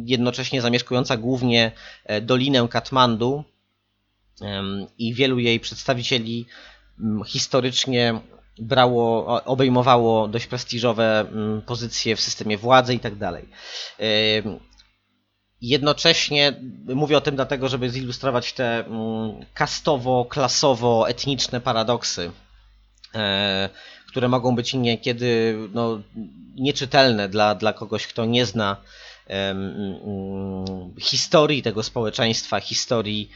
jednocześnie zamieszkująca głównie Dolinę Katmandu i wielu jej przedstawicieli mm, historycznie brało, obejmowało dość prestiżowe mm, pozycje w systemie władzy i tak. Jednocześnie mówię o tym dlatego, żeby zilustrować te mm, kastowo-klasowo-etniczne paradoksy, e, które mogą być niekiedy no, nieczytelne dla, dla kogoś, kto nie zna historii tego społeczeństwa, historii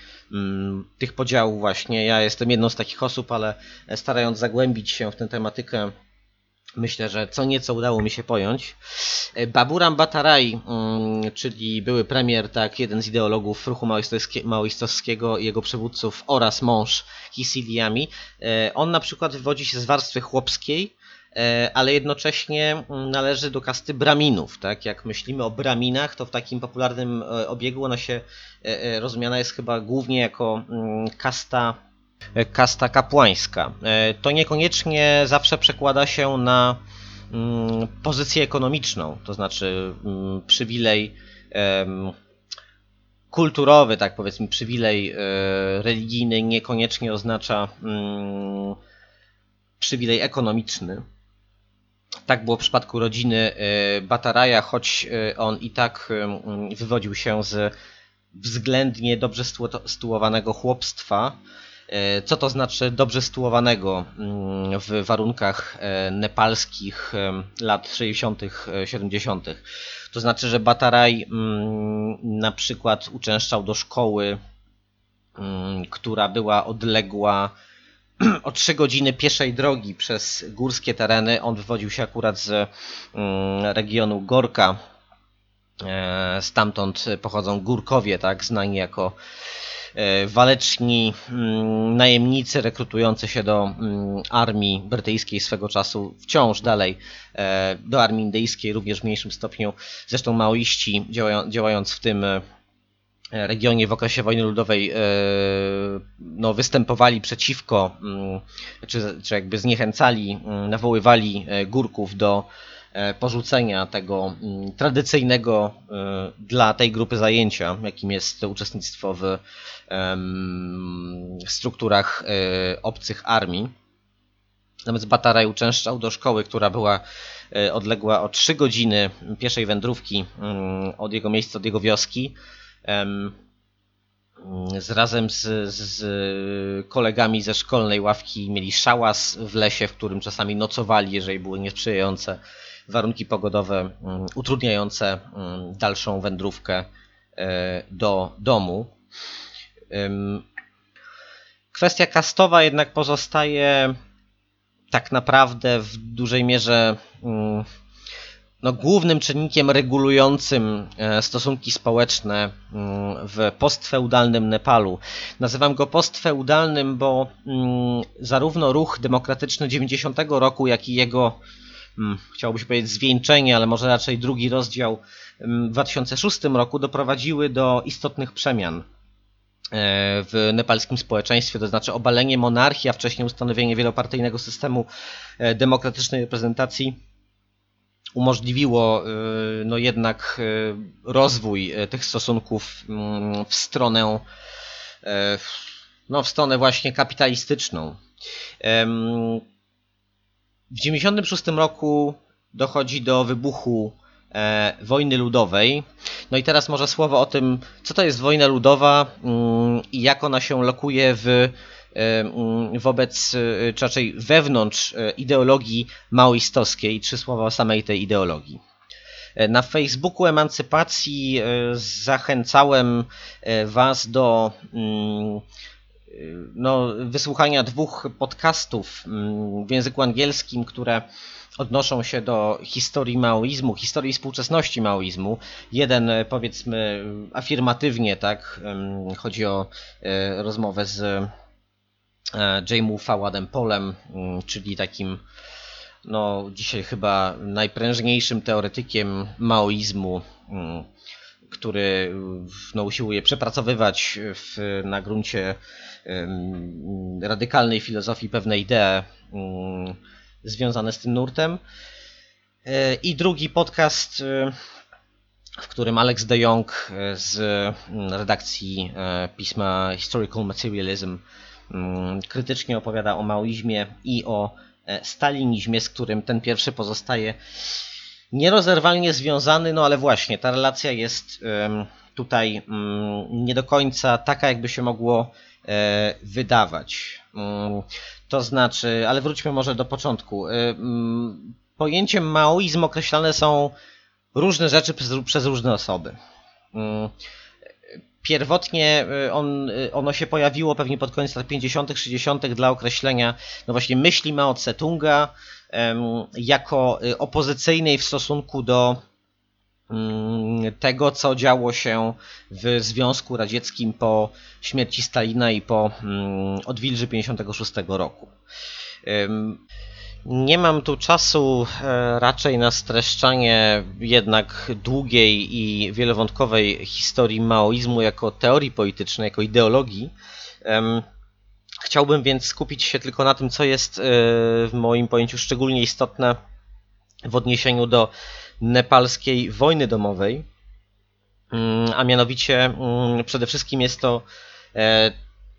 tych podziałów właśnie. Ja jestem jedną z takich osób, ale starając zagłębić się w tę tematykę Myślę, że co nieco udało mi się pojąć. E, Baburam Batarai, mm, czyli były premier, tak, jeden z ideologów ruchu maoistowskiego jego przywódców oraz mąż Hisiliami, e, on na przykład wywodzi się z warstwy chłopskiej, e, ale jednocześnie mm, należy do kasty braminów. Tak? Jak myślimy o braminach, to w takim popularnym obiegu ona się rozumiana jest chyba głównie jako mm, kasta kasta kapłańska. E, to niekoniecznie zawsze przekłada się na mm, pozycję ekonomiczną, to znaczy mm, przywilej kulturowy, tak powiedzmy, przywilej e, religijny niekoniecznie oznacza mm, przywilej ekonomiczny. Tak było w przypadku rodziny e, Bataraja, choć on i tak wywodził się z względnie dobrze sytuowanego chłopstwa, E, co to znaczy dobrze sytuowanego mm, w warunkach e, nepalskich e, lat 60., 70.? To znaczy, że Bataraj mm, na przykład uczęszczał do szkoły, mm, która była odległa [clears throat] o 3 godziny pieszej drogi przez górskie tereny. On wywodził się akurat z regionu Gorka. E, stamtąd pochodzą Górkowie, tak, znani jako e, waleczni mm, najemnicy rekrutujący się do mm, armii brytyjskiej swego czasu, wciąż dalej e, do armii indyjskiej, również w mniejszym stopniu. Zresztą maoiści działając w tym regionie w okresie wojny ludowej no, występowali przeciwko, mm, czy, czy jakby zniechęcali, nawoływali górków do E, porzucenia tego mm, tradycyjnego e, dla tej grupy zajęcia, jakim jest uczestnictwo w strukturach e, obcych armii. Natomiast Bataraj uczęszczał do szkoły, która była odległa o 3 godziny pieszej wędrówki mm, od jego miejsca, od jego wioski. Z, razem z, z kolegami ze szkolnej ławki mieli szałas w lesie, w którym czasami nocowali, jeżeli były niesprzyjające warunki pogodowe mm, utrudniające mm, dalszą wędrówkę e, do domu. Kwestia kastowa jednak pozostaje tak naprawdę w dużej mierze mm, no, głównym czynnikiem regulującym e, stosunki społeczne w postfeudalnym Nepalu. Nazywam go postfeudalnym, bo zarówno ruch demokratyczny 90 roku, jak i jego chciałoby się powiedzieć zwieńczenie, ale może raczej drugi rozdział hmm, w 2006 roku doprowadziły do istotnych przemian e, w nepalskim społeczeństwie, to znaczy obalenie monarchii, a wcześniej ustanowienie wielopartyjnego systemu e, demokratycznej reprezentacji umożliwiło e, no jednak rozwój tych stosunków hmm, w stronę no w stronę właśnie kapitalistyczną. W 1996 roku dochodzi do wybuchu e, wojny ludowej. No i teraz może słowo o tym, co to jest wojna ludowa mm, i jak ona się lokuje w, mm, wobec, e, czy raczej wewnątrz e, ideologii maoistowskiej. Trzy słowa o samej tej ideologii. Na Facebooku Emancypacji zachęcałem Was do mm, no, wysłuchania dwóch podcastów mm, w języku angielskim, które odnoszą się do historii maoizmu, historii współczesności maoizmu. Jeden powiedzmy afirmatywnie, tak, chodzi o e, rozmowę z e, Jamie Fawadem Polem, mm, czyli takim no, dzisiaj chyba najprężniejszym teoretykiem maoizmu, mm, który no, usiłuje przepracowywać w, na gruncie radykalnej filozofii pewne idee związane z tym nurtem. E, I drugi podcast, e, w którym Alex de Jong e, z redakcji pisma Historical Materialism krytycznie opowiada o maoizmie i o stalinizmie, z którym ten pierwszy pozostaje nierozerwalnie związany, no ale właśnie ta relacja jest tutaj nie do końca taka, jakby się mogło wydawać. Mm, to znaczy, ale wróćmy może do początku. E, mm, pojęciem maoizm określane są różne rzeczy przez, różne osoby. Mm, pierwotnie e, on, ono się pojawiło pewnie pod koniec lat 50., 60. dla określenia no właśnie myśli Mao Tse-tunga jako opozycyjnej w stosunku do tego, co działo się w Związku Radzieckim po śmierci Stalina i po mm, odwilży 56 roku. Nie mam tu czasu e, raczej na streszczanie jednak długiej i wielowątkowej historii maoizmu jako teorii politycznej, jako ideologii. Chciałbym więc skupić się tylko na tym, co jest e, w moim pojęciu szczególnie istotne w odniesieniu do nepalskiej wojny domowej, mm, a mianowicie mm, przede wszystkim jest to e,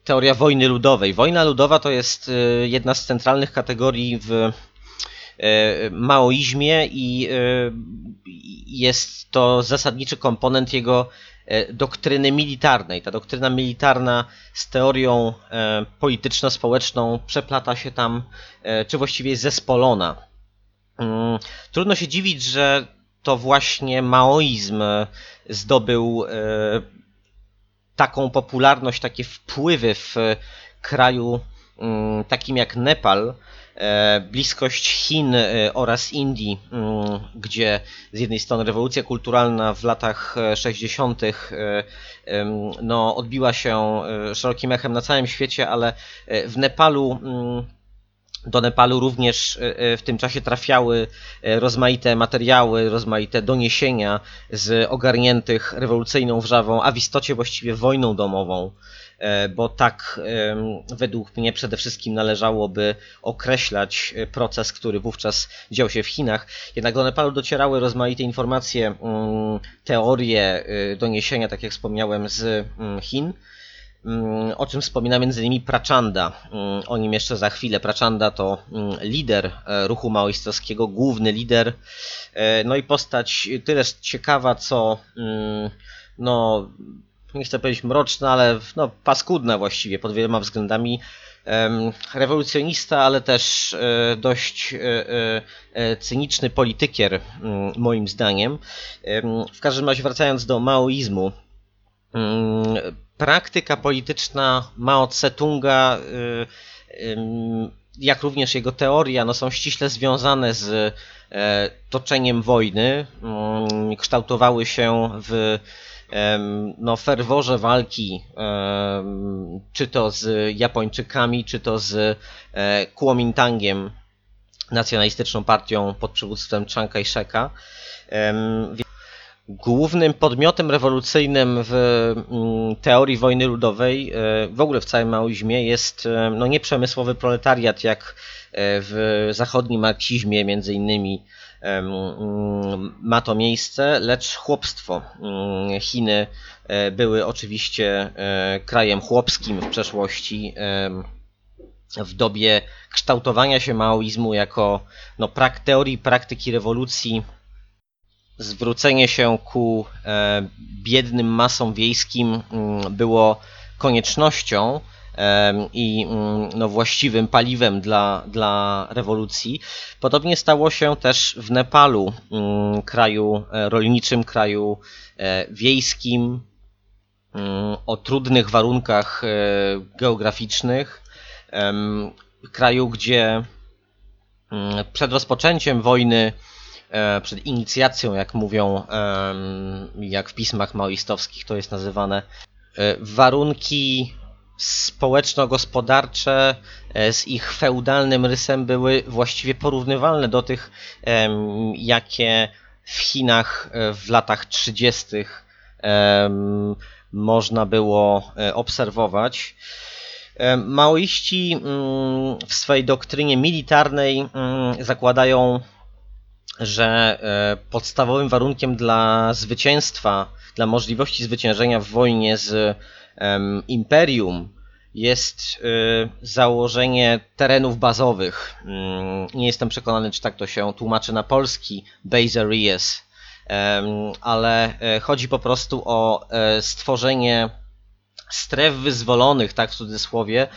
teoria wojny ludowej. Wojna ludowa to jest e, jedna z centralnych kategorii w e, maoizmie i jest to zasadniczy komponent jego doktryny militarnej. Ta doktryna militarna z teorią polityczno-społeczną przeplata się tam, czy właściwie jest zespolona. Mm, trudno się dziwić, że to właśnie maoizm zdobył e, taką popularność, takie wpływy w kraju mm, takim jak Nepal, e, bliskość Chin e, oraz Indii, mm, gdzie z jednej strony rewolucja kulturalna w latach 60. no, odbiła się szerokim echem na całym świecie, ale w Nepalu do Nepalu również e, e, w tym czasie trafiały e, rozmaite materiały, rozmaite doniesienia z ogarniętych rewolucyjną wrzawą, a w istocie właściwie wojną domową, bo tak według mnie przede wszystkim należałoby określać proces, który wówczas dział się w Chinach. Jednak do Nepalu docierały rozmaite informacje, mm, teorie, doniesienia, tak jak wspomniałem, z mm, Chin o czym wspomina m.in. Prachanda. Mm, o nim jeszcze za chwilę. Prachanda to mm, lider e, ruchu maoistowskiego, główny lider. E, no i postać tyle ciekawa, co no, nie chcę powiedzieć mroczna, ale no, paskudna właściwie pod wieloma względami. Rewolucjonista, ale też e, dość cyniczny politykier, moim zdaniem. W każdym razie, wracając do maoizmu, praktyka polityczna Mao Tse-tunga, y, jak również jego teoria, no są ściśle związane z e, toczeniem wojny. Mm, kształtowały się w no, ferworze walki, czy to z Japończykami, czy to z e, Kuomintangiem, nacjonalistyczną partią pod przywództwem Chiang Kai-sheka. Głównym podmiotem rewolucyjnym w mm, teorii wojny ludowej, e, w ogóle w całym maoizmie, jest e, no, nie przemysłowy proletariat, jak e, w zachodnim marksizmie między innymi ma to miejsce, lecz chłopstwo. Mm, Chiny były oczywiście krajem chłopskim w przeszłości. W dobie kształtowania się maoizmu jako no, prak teorii praktyki rewolucji zwrócenie się ku e, biednym masom wiejskim mm, było koniecznością i mm, no, właściwym paliwem dla, dla rewolucji. Podobnie stało się też w Nepalu, mm, kraju e, rolniczym, kraju e, wiejskim, o trudnych warunkach geograficznych, kraju, gdzie przed rozpoczęciem wojny E, przed inicjacją, jak mówią, jak w pismach maoistowskich to jest nazywane, e, warunki społeczno-gospodarcze e, z ich feudalnym rysem były właściwie porównywalne do tych, jakie w Chinach w latach 30. można było obserwować. Maoiści mm, w swojej doktrynie militarnej mm, zakładają że e, podstawowym warunkiem dla zwycięstwa, dla możliwości zwyciężenia w wojnie z imperium jest e, założenie terenów bazowych. Mm, nie jestem przekonany, czy tak to się tłumaczy na polski, base areas, ale e, chodzi po prostu o stworzenie stref wyzwolonych, tak w cudzysłowie,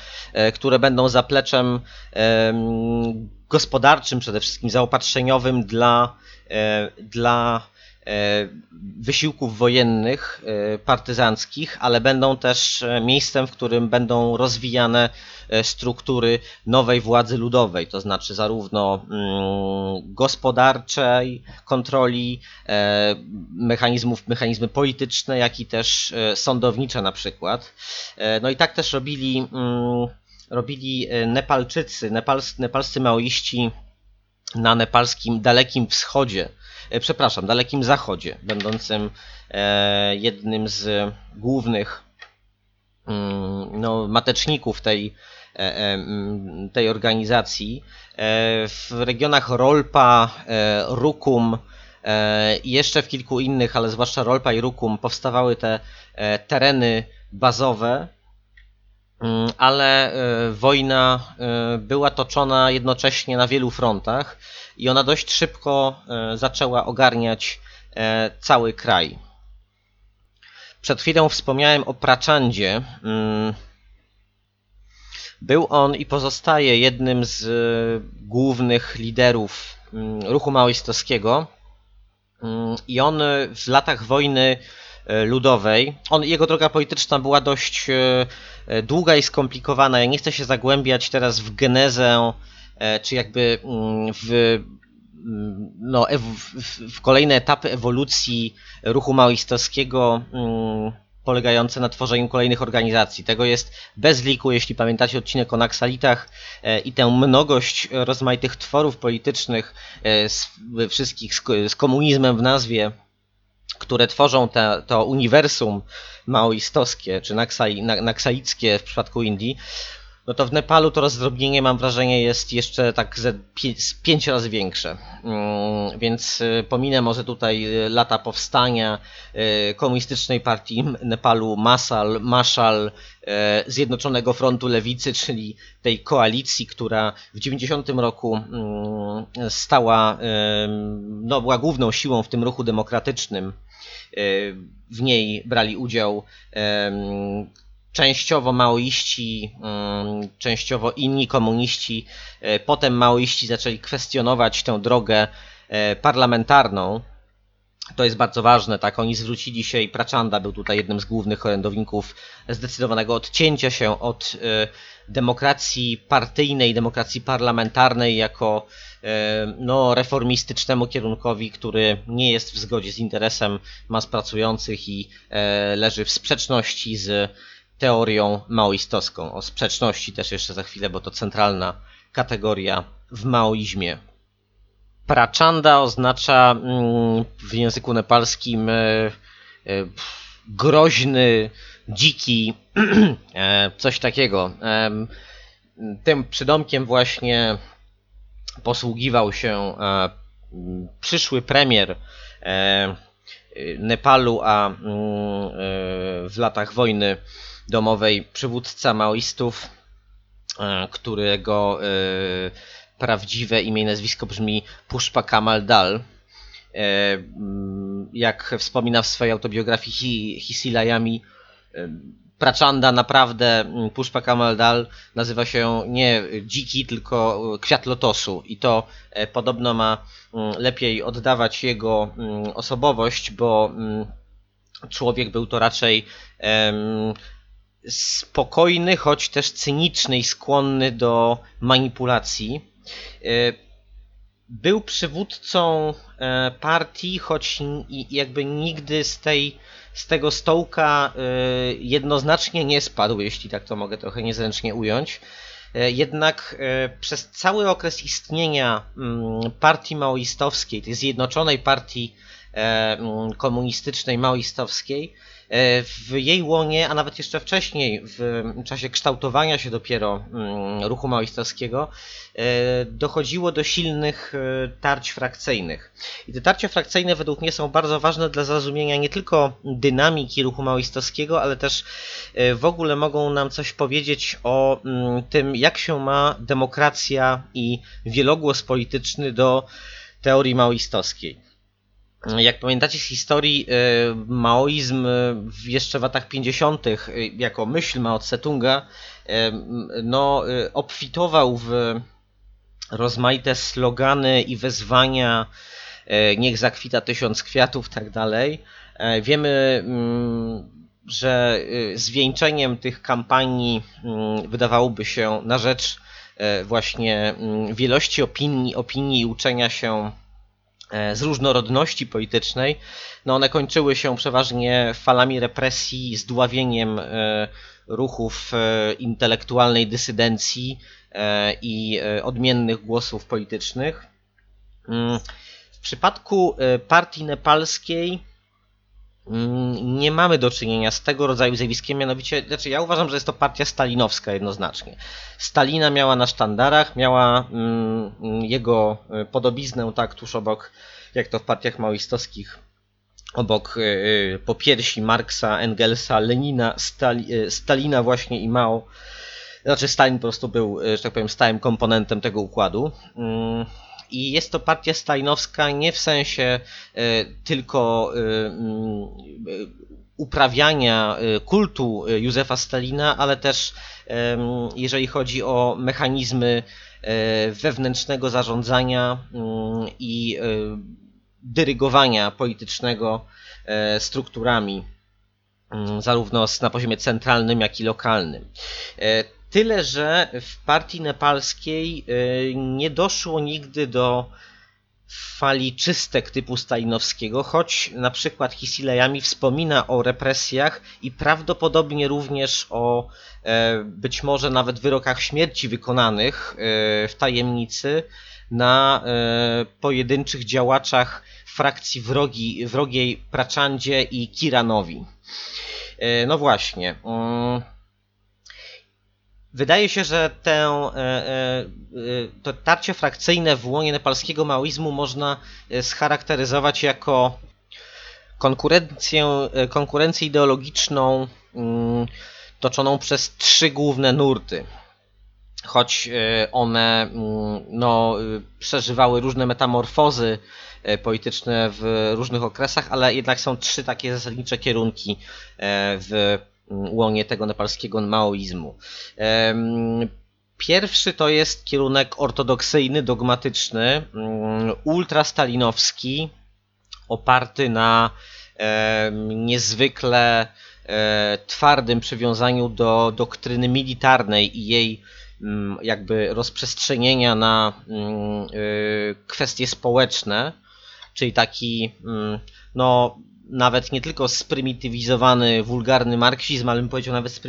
które będą zapleczem gospodarczym, przede wszystkim zaopatrzeniowym dla, e, dla e, wysiłków wojennych, e, partyzanckich, ale będą też miejscem, w którym będą rozwijane struktury nowej władzy ludowej, to znaczy zarówno mm, gospodarczej kontroli, mechanizmów, mechanizmy polityczne, jak i też sądownicze na przykład. No i tak też robili mm, robili e, Nepalczycy, nepals, nepalscy maoiści na nepalskim Dalekim Wschodzie, e, przepraszam, Dalekim Zachodzie, będącym e, jednym z głównych mm, no, mateczników tej, mm, tej organizacji. W regionach Rolpa, Rukum i jeszcze w kilku innych, ale zwłaszcza Rolpa i Rukum powstawały te tereny bazowe, ale e, wojna e, była toczona jednocześnie na wielu frontach i ona dość szybko e, zaczęła ogarniać cały kraj. Przed chwilą wspomniałem o Praczandzie. Mm, był on i pozostaje jednym z głównych liderów mm, ruchu maoistowskiego i on w latach wojny ludowej. On, jego droga polityczna była dość długa i skomplikowana. Ja nie chcę się zagłębiać teraz w genezę, czy jakby mm, w mm, no, w, kolejne etapy ewolucji ruchu maoistowskiego mm, polegające na tworzeniu kolejnych organizacji. Tego jest bez liku, jeśli pamiętacie odcinek o Naksalitach e, i tę mnogość rozmaitych tworów politycznych, e, z, wszystkich z, z komunizmem w nazwie, które tworzą te, to uniwersum maoistowskie, czy naksalickie w przypadku Indii, no to w Nepalu to rozdrobnienie mam wrażenie jest jeszcze tak ze pięć razy większe. Mm, więc y, pominę może tutaj y, lata powstania y, komunistycznej partii Nepalu Masal, Maszal, Zjednoczonego Frontu Lewicy, czyli tej koalicji, która w 90 roku mm, stała, no była główną siłą w tym ruchu demokratycznym. W niej brali udział częściowo maoiści, mm, częściowo inni komuniści. E, potem maoiści zaczęli kwestionować tę drogę e, parlamentarną. To jest bardzo ważne, tak? Oni zwrócili się i Prachanda był tutaj jednym z głównych orędowników zdecydowanego odcięcia się od e, demokracji partyjnej, demokracji parlamentarnej jako no, reformistycznemu kierunkowi, który nie jest w zgodzie z interesem mas pracujących i leży w sprzeczności z teorią maoistowską. O sprzeczności też jeszcze za chwilę, bo to centralna kategoria w maoizmie. Prachanda oznacza mm, w języku nepalskim e, e, groźny, dziki, [clears throat] e, coś takiego. Tym przydomkiem właśnie posługiwał się przyszły premier Nepalu, a mm, w latach wojny domowej przywódca maoistów, e, którego e, prawdziwe imię i nazwisko brzmi Pushpa Kamal Dal. E, mm, jak wspomina w swojej autobiografii Hisilayami, Prachanda naprawdę, mm, Pushpa Kamal Dal nazywa się nie dziki, tylko kwiat lotosu i to podobno ma mm, lepiej oddawać jego osobowość, bo człowiek był to raczej spokojny, choć też cyniczny i skłonny do manipulacji. E, był przywódcą e, partii, choć jakby nigdy z, tej, z tego stołka e, jednoznacznie nie spadł, jeśli tak to mogę trochę niezręcznie ująć. Jednak przez cały okres istnienia partii maoistowskiej, tej zjednoczonej partii komunistycznej maoistowskiej, w jej łonie, a nawet jeszcze wcześniej, w czasie kształtowania się dopiero mm, ruchu maoistowskiego, e, dochodziło do silnych e, tarć frakcyjnych. I te tarcia frakcyjne według mnie są bardzo ważne dla zrozumienia nie tylko dynamiki ruchu maoistowskiego, ale też w ogóle mogą nam coś powiedzieć o mm, tym, jak się ma demokracja i wielogłos polityczny do teorii maoistowskiej jak pamiętacie z historii, y, maoizm y, jeszcze w latach 50. Y, jako myśl Mao Tse-tunga no, obfitował w rozmaite slogany i wezwania niech zakwita tysiąc kwiatów tak dalej. Wiemy, mm, że zwieńczeniem tych kampanii mm, wydawałoby się na rzecz właśnie mm, wielości opinii, opinii i uczenia się E, z różnorodności politycznej, no one kończyły się przeważnie falami represji, zdławieniem e, ruchów e, intelektualnej dysydencji i odmiennych głosów politycznych. Mm, w przypadku partii nepalskiej nie mamy do czynienia z tego rodzaju zjawiskiem, mianowicie, znaczy ja uważam, że jest to partia stalinowska jednoznacznie. Stalina miała na sztandarach, miała mm, jego podobiznę tak tuż obok jak to w partiach maoistowskich, obok e, po piersi Marksa, Engelsa, Lenina, Stali, e, Stalina właśnie i Mao. Znaczy Stalin po prostu był, e, że tak powiem, stałym komponentem tego układu. Mm, I jest to partia stalinowska nie w sensie tylko mm, uprawiania kultu Józefa Stalina, ale też jeżeli chodzi o mechanizmy wewnętrznego zarządzania i dyrygowania politycznego e, strukturami zarówno na poziomie centralnym, jak i lokalnym. E, tyle, że w partii nepalskiej e, nie doszło nigdy do fali czystek typu Stalinowskiego, choć na przykład Hisilejami wspomina o represjach i prawdopodobnie również o być może nawet wyrokach śmierci wykonanych w tajemnicy na pojedynczych działaczach frakcji wrogi, wrogiej Praczandzie i Kiranowi. E, no właśnie. Wydaje się, że tę, e, e, to tarcie frakcyjne w łonie nepalskiego maoizmu można scharakteryzować jako konkurencję, konkurencję ideologiczną mm, toczoną przez trzy główne nurty. Choć one mm, no, przeżywały różne metamorfozy E, polityczne w różnych okresach, ale jednak są trzy takie zasadnicze kierunki e, w łonie tego nepalskiego maoizmu. Pierwszy to jest kierunek ortodoksyjny, dogmatyczny, mm, ultrastalinowski, oparty na niezwykle e, twardym przywiązaniu do doktryny militarnej i jej mm, jakby rozprzestrzenienia na mm, kwestie społeczne czyli taki, mm, no, nawet nie tylko sprymitywizowany, wulgarny marksizm, ale bym powiedział nawet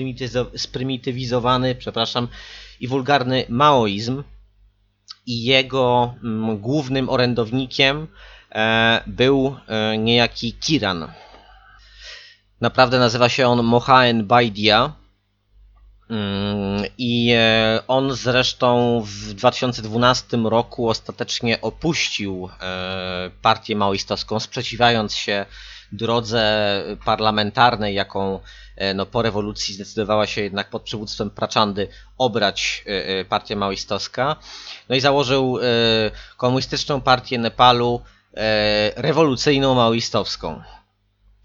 sprymitywizowany, przepraszam, i wulgarny maoizm. I jego mm, głównym orędownikiem e, był e, niejaki Kiran. Naprawdę nazywa się on Mohaen Baidia Mm, I e, on zresztą w 2012 roku ostatecznie opuścił partię maoistowską, sprzeciwiając się drodze parlamentarnej, jaką e, no, po rewolucji zdecydowała się jednak pod przywództwem Praczandy obrać partia maoistowska. No i założył komunistyczną partię Nepalu rewolucyjną maoistowską.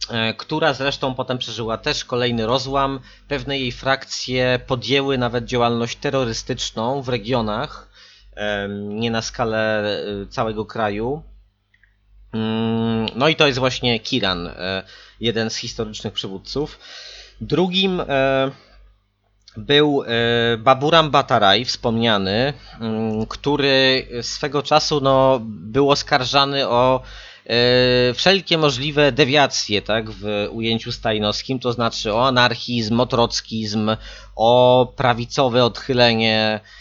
E, która zresztą potem przeżyła też kolejny rozłam. Pewne jej frakcje podjęły nawet działalność terrorystyczną w regionach, nie na skalę e, całego kraju. Mm, no i to jest właśnie Kiran, e, jeden z historycznych przywódców. Drugim był Baburam Bataraj, wspomniany, mm, który swego czasu no, był oskarżany o E, wszelkie możliwe dewiacje tak, w ujęciu stajnowskim, to znaczy o anarchizm, o trockizm, o prawicowe odchylenie, e,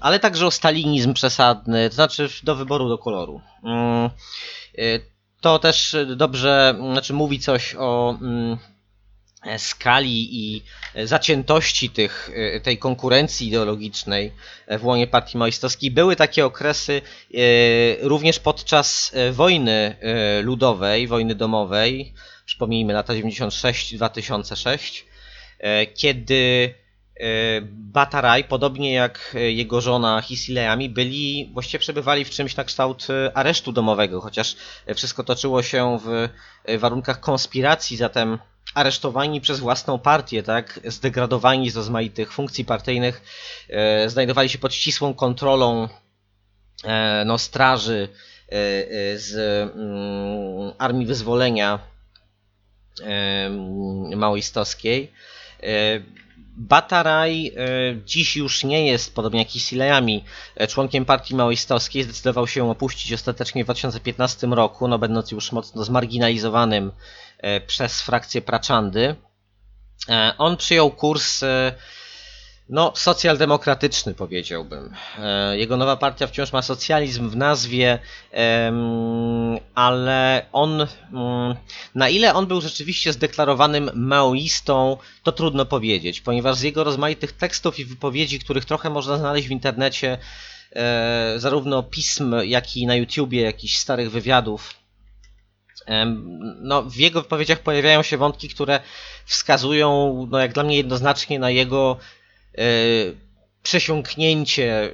ale także o stalinizm przesadny, to znaczy do wyboru do koloru. Mm, e, to też dobrze znaczy mówi coś o mm, E, skali i e, zaciętości tych, e, tej konkurencji ideologicznej w łonie partii maoistowskiej były takie okresy również podczas wojny ludowej, wojny domowej, przypomnijmy lata 96-2006, kiedy Bataraj, podobnie jak jego żona Hisileami, byli, właściwie przebywali w czymś na kształt aresztu domowego, chociaż wszystko toczyło się w warunkach konspiracji, zatem aresztowani przez własną partię, tak, zdegradowani z rozmaitych funkcji partyjnych, e, znajdowali się pod ścisłą kontrolą e, no, straży e, e z mm, Armii Wyzwolenia e, maoistowskiej. E, Bataraj dziś już nie jest, podobnie jak Isilejami, członkiem partii maoistowskiej. Zdecydował się opuścić ostatecznie w 2015 roku, no będąc już mocno zmarginalizowanym E, przez frakcję Praczandy. E, on przyjął kurs e, no, socjaldemokratyczny powiedziałbym. Jego nowa partia wciąż ma socjalizm w nazwie, ale on, mm, na ile on był rzeczywiście zdeklarowanym maoistą, to trudno powiedzieć, ponieważ z jego rozmaitych tekstów i wypowiedzi, których trochę można znaleźć w internecie, zarówno pism, jak i na YouTubie, jakichś starych wywiadów, no, w jego wypowiedziach pojawiają się wątki, które wskazują, no, jak dla mnie jednoznacznie na jego e, przesiąknięcie e,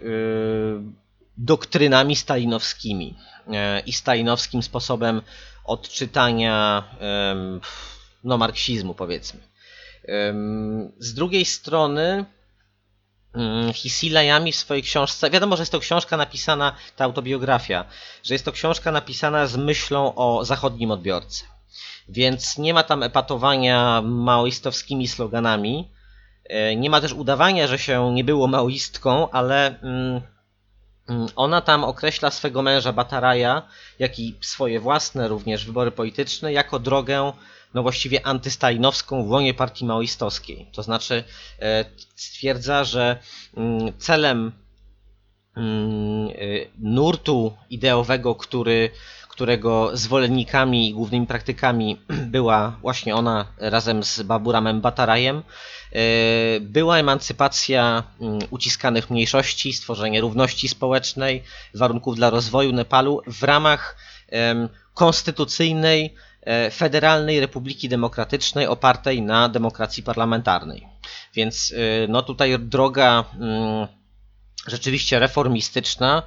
doktrynami stalinowskimi e, i stalinowskim sposobem odczytania no, marksizmu, powiedzmy. Z drugiej strony, Mm, Hisilejami w swojej książce. Wiadomo, że jest to książka napisana, ta autobiografia, że jest to książka napisana z myślą o zachodnim odbiorcy. Więc nie ma tam epatowania maoistowskimi sloganami. E, nie ma też udawania, że się nie było maoistką, ale mm, mm, ona tam określa swego męża Bataraja, jak i swoje własne również wybory polityczne, jako drogę no właściwie antystalinowską w łonie partii maoistowskiej. To znaczy e, stwierdza, że mm, celem nurtu ideowego, który którego zwolennikami i głównymi praktykami [clears throat] była właśnie ona razem z Baburamem Batarajem, e, była emancypacja mm, uciskanych mniejszości, stworzenie równości społecznej, warunków dla rozwoju Nepalu w ramach konstytucyjnej, e, federalnej Republiki Demokratycznej opartej na demokracji parlamentarnej. Więc e, no tutaj droga mm, rzeczywiście reformistyczna,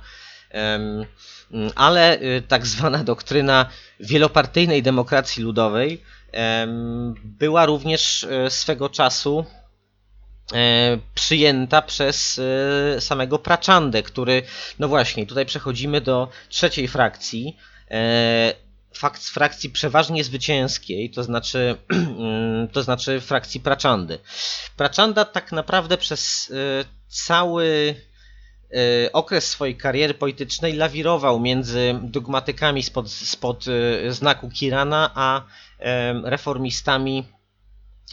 ale y, tak zwana doktryna wielopartyjnej demokracji ludowej była również y, swego czasu e, przyjęta przez y, samego Prachandę, który, no właśnie, tutaj przechodzimy do trzeciej frakcji, e, frakcji przeważnie zwycięskiej, to znaczy, mm, [clears throat] to znaczy frakcji Prachandy. Prachanda tak naprawdę przez cały okres swojej kariery politycznej lawirował między dogmatykami spod, spod y, znaku Kirana, a reformistami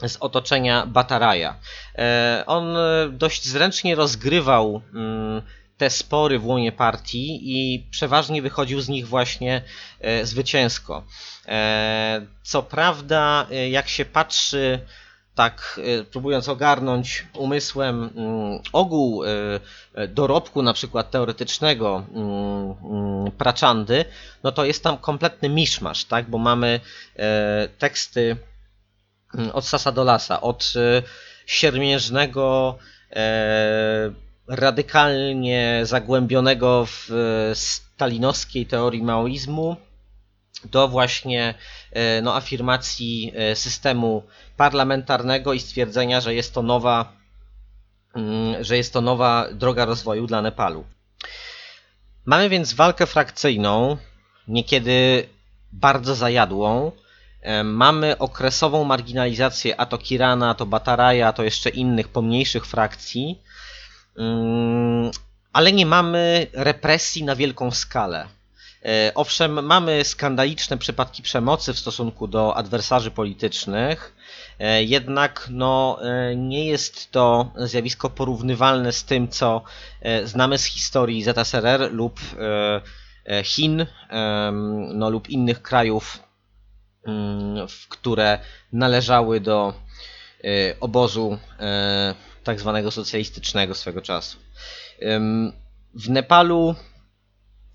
z otoczenia Bataraja. On dość zręcznie rozgrywał te spory w łonie partii i przeważnie wychodził z nich właśnie zwycięsko. Co prawda, jak się patrzy tak y, próbując ogarnąć umysłem mm, ogół y, dorobku na przykład teoretycznego mm, mm, Praczandy, no to jest tam kompletny miszmasz, tak? bo mamy e, teksty od sasa do lasa, od y, siermiężnego e, radykalnie zagłębionego w stalinowskiej teorii maoizmu do właśnie e, no, afirmacji e, systemu parlamentarnego i stwierdzenia, że jest to nowa, mm, że jest to nowa droga rozwoju dla Nepalu. Mamy więc walkę frakcyjną, niekiedy bardzo zajadłą. E, mamy okresową marginalizację a to Kirana, a to Bataraja, a to jeszcze innych pomniejszych frakcji, mm, ale nie mamy represji na wielką skalę. E, owszem, mamy skandaliczne przypadki przemocy w stosunku do adwersarzy politycznych, e, jednak no, e, nie jest to zjawisko porównywalne z tym, co znamy z historii ZSRR lub Chin no, lub innych krajów, mm, które należały do obozu tak zwanego socjalistycznego swego czasu. W Nepalu